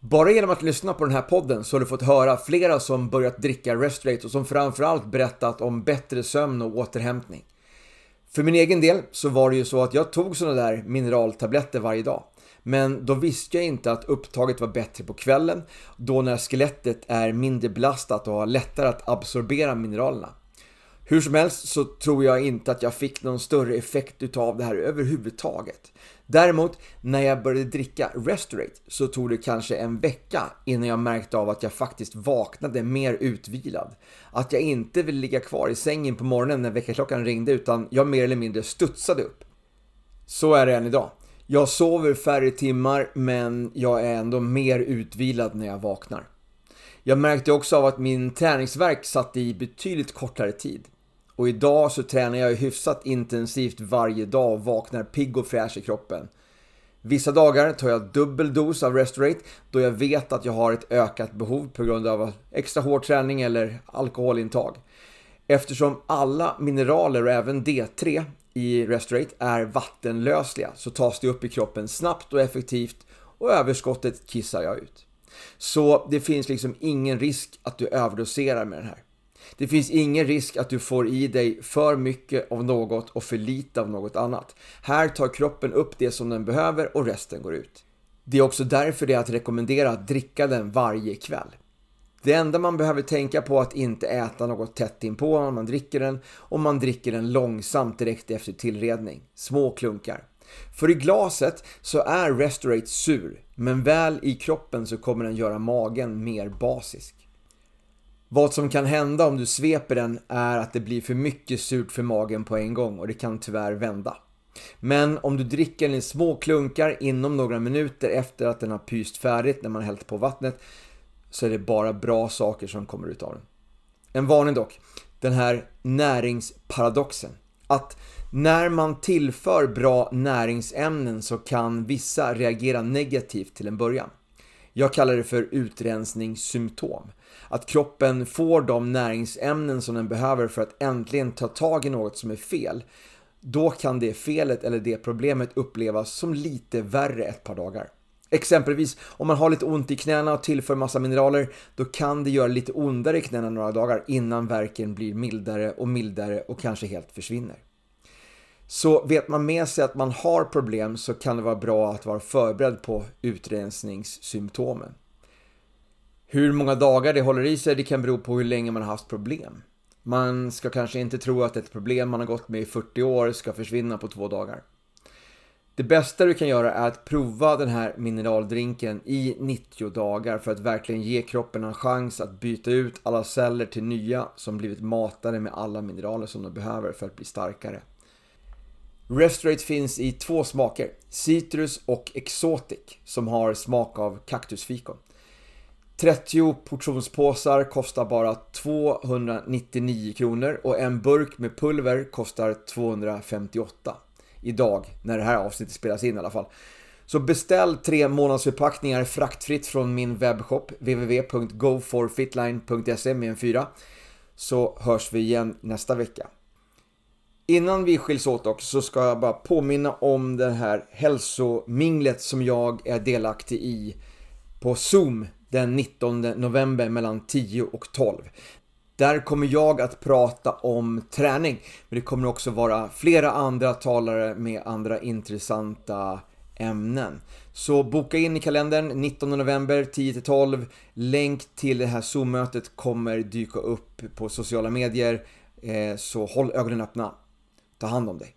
Bara genom att lyssna på den här podden så har du fått höra flera som börjat dricka Restrate och som framförallt berättat om bättre sömn och återhämtning. För min egen del så var det ju så att jag tog sådana där mineraltabletter varje dag. Men då visste jag inte att upptaget var bättre på kvällen, då när skelettet är mindre belastat och har lättare att absorbera mineralerna. Hur som helst så tror jag inte att jag fick någon större effekt utav det här överhuvudtaget. Däremot, när jag började dricka Restorate så tog det kanske en vecka innan jag märkte av att jag faktiskt vaknade mer utvilad. Att jag inte ville ligga kvar i sängen på morgonen när väckarklockan ringde utan jag mer eller mindre studsade upp. Så är det än idag. Jag sover färre timmar men jag är ändå mer utvilad när jag vaknar. Jag märkte också av att min träningsverk satt i betydligt kortare tid. Och idag så tränar jag hyfsat intensivt varje dag och vaknar pigg och fräsch i kroppen. Vissa dagar tar jag dubbel dos av Restorate då jag vet att jag har ett ökat behov på grund av extra hård träning eller alkoholintag. Eftersom alla mineraler och även D3 i Restorate är vattenlösliga så tas det upp i kroppen snabbt och effektivt och överskottet kissar jag ut. Så det finns liksom ingen risk att du överdoserar med den här. Det finns ingen risk att du får i dig för mycket av något och för lite av något annat. Här tar kroppen upp det som den behöver och resten går ut. Det är också därför det är att rekommendera att dricka den varje kväll. Det enda man behöver tänka på är att inte äta något tätt inpå när man dricker den och man dricker den långsamt direkt efter tillredning. Små klunkar. För i glaset så är Restorate sur, men väl i kroppen så kommer den göra magen mer basisk. Vad som kan hända om du sveper den är att det blir för mycket surt för magen på en gång och det kan tyvärr vända. Men om du dricker den i små klunkar inom några minuter efter att den har pyst färdigt när man hällt på vattnet så är det bara bra saker som kommer ut av den. En varning dock, den här näringsparadoxen. Att när man tillför bra näringsämnen så kan vissa reagera negativt till en början. Jag kallar det för utrensningssymptom. Att kroppen får de näringsämnen som den behöver för att äntligen ta tag i något som är fel. Då kan det felet eller det problemet upplevas som lite värre ett par dagar. Exempelvis om man har lite ont i knäna och tillför massa mineraler, då kan det göra lite ondare i knäna några dagar innan verken blir mildare och mildare och kanske helt försvinner. Så vet man med sig att man har problem så kan det vara bra att vara förberedd på utrensningssymptomen. Hur många dagar det håller i sig det kan bero på hur länge man har haft problem. Man ska kanske inte tro att ett problem man har gått med i 40 år ska försvinna på två dagar. Det bästa du kan göra är att prova den här mineraldrinken i 90 dagar för att verkligen ge kroppen en chans att byta ut alla celler till nya som blivit matade med alla mineraler som de behöver för att bli starkare. Restorate finns i två smaker, citrus och exotic, som har smak av kaktusfikon. 30 portionspåsar kostar bara 299 kronor och en burk med pulver kostar 258 idag, när det här avsnittet spelas in i alla fall. Så beställ tre månadsförpackningar fraktfritt från min webbshop www.goforfitline.se med en fyra så hörs vi igen nästa vecka. Innan vi skiljs åt också så ska jag bara påminna om det här hälsominglet som jag är delaktig i på Zoom den 19 november mellan 10 och 12. Där kommer jag att prata om träning, men det kommer också vara flera andra talare med andra intressanta ämnen. Så boka in i kalendern 19 november 10-12. Länk till det här Zoom-mötet kommer dyka upp på sociala medier. Eh, så håll ögonen öppna. Ta hand om dig.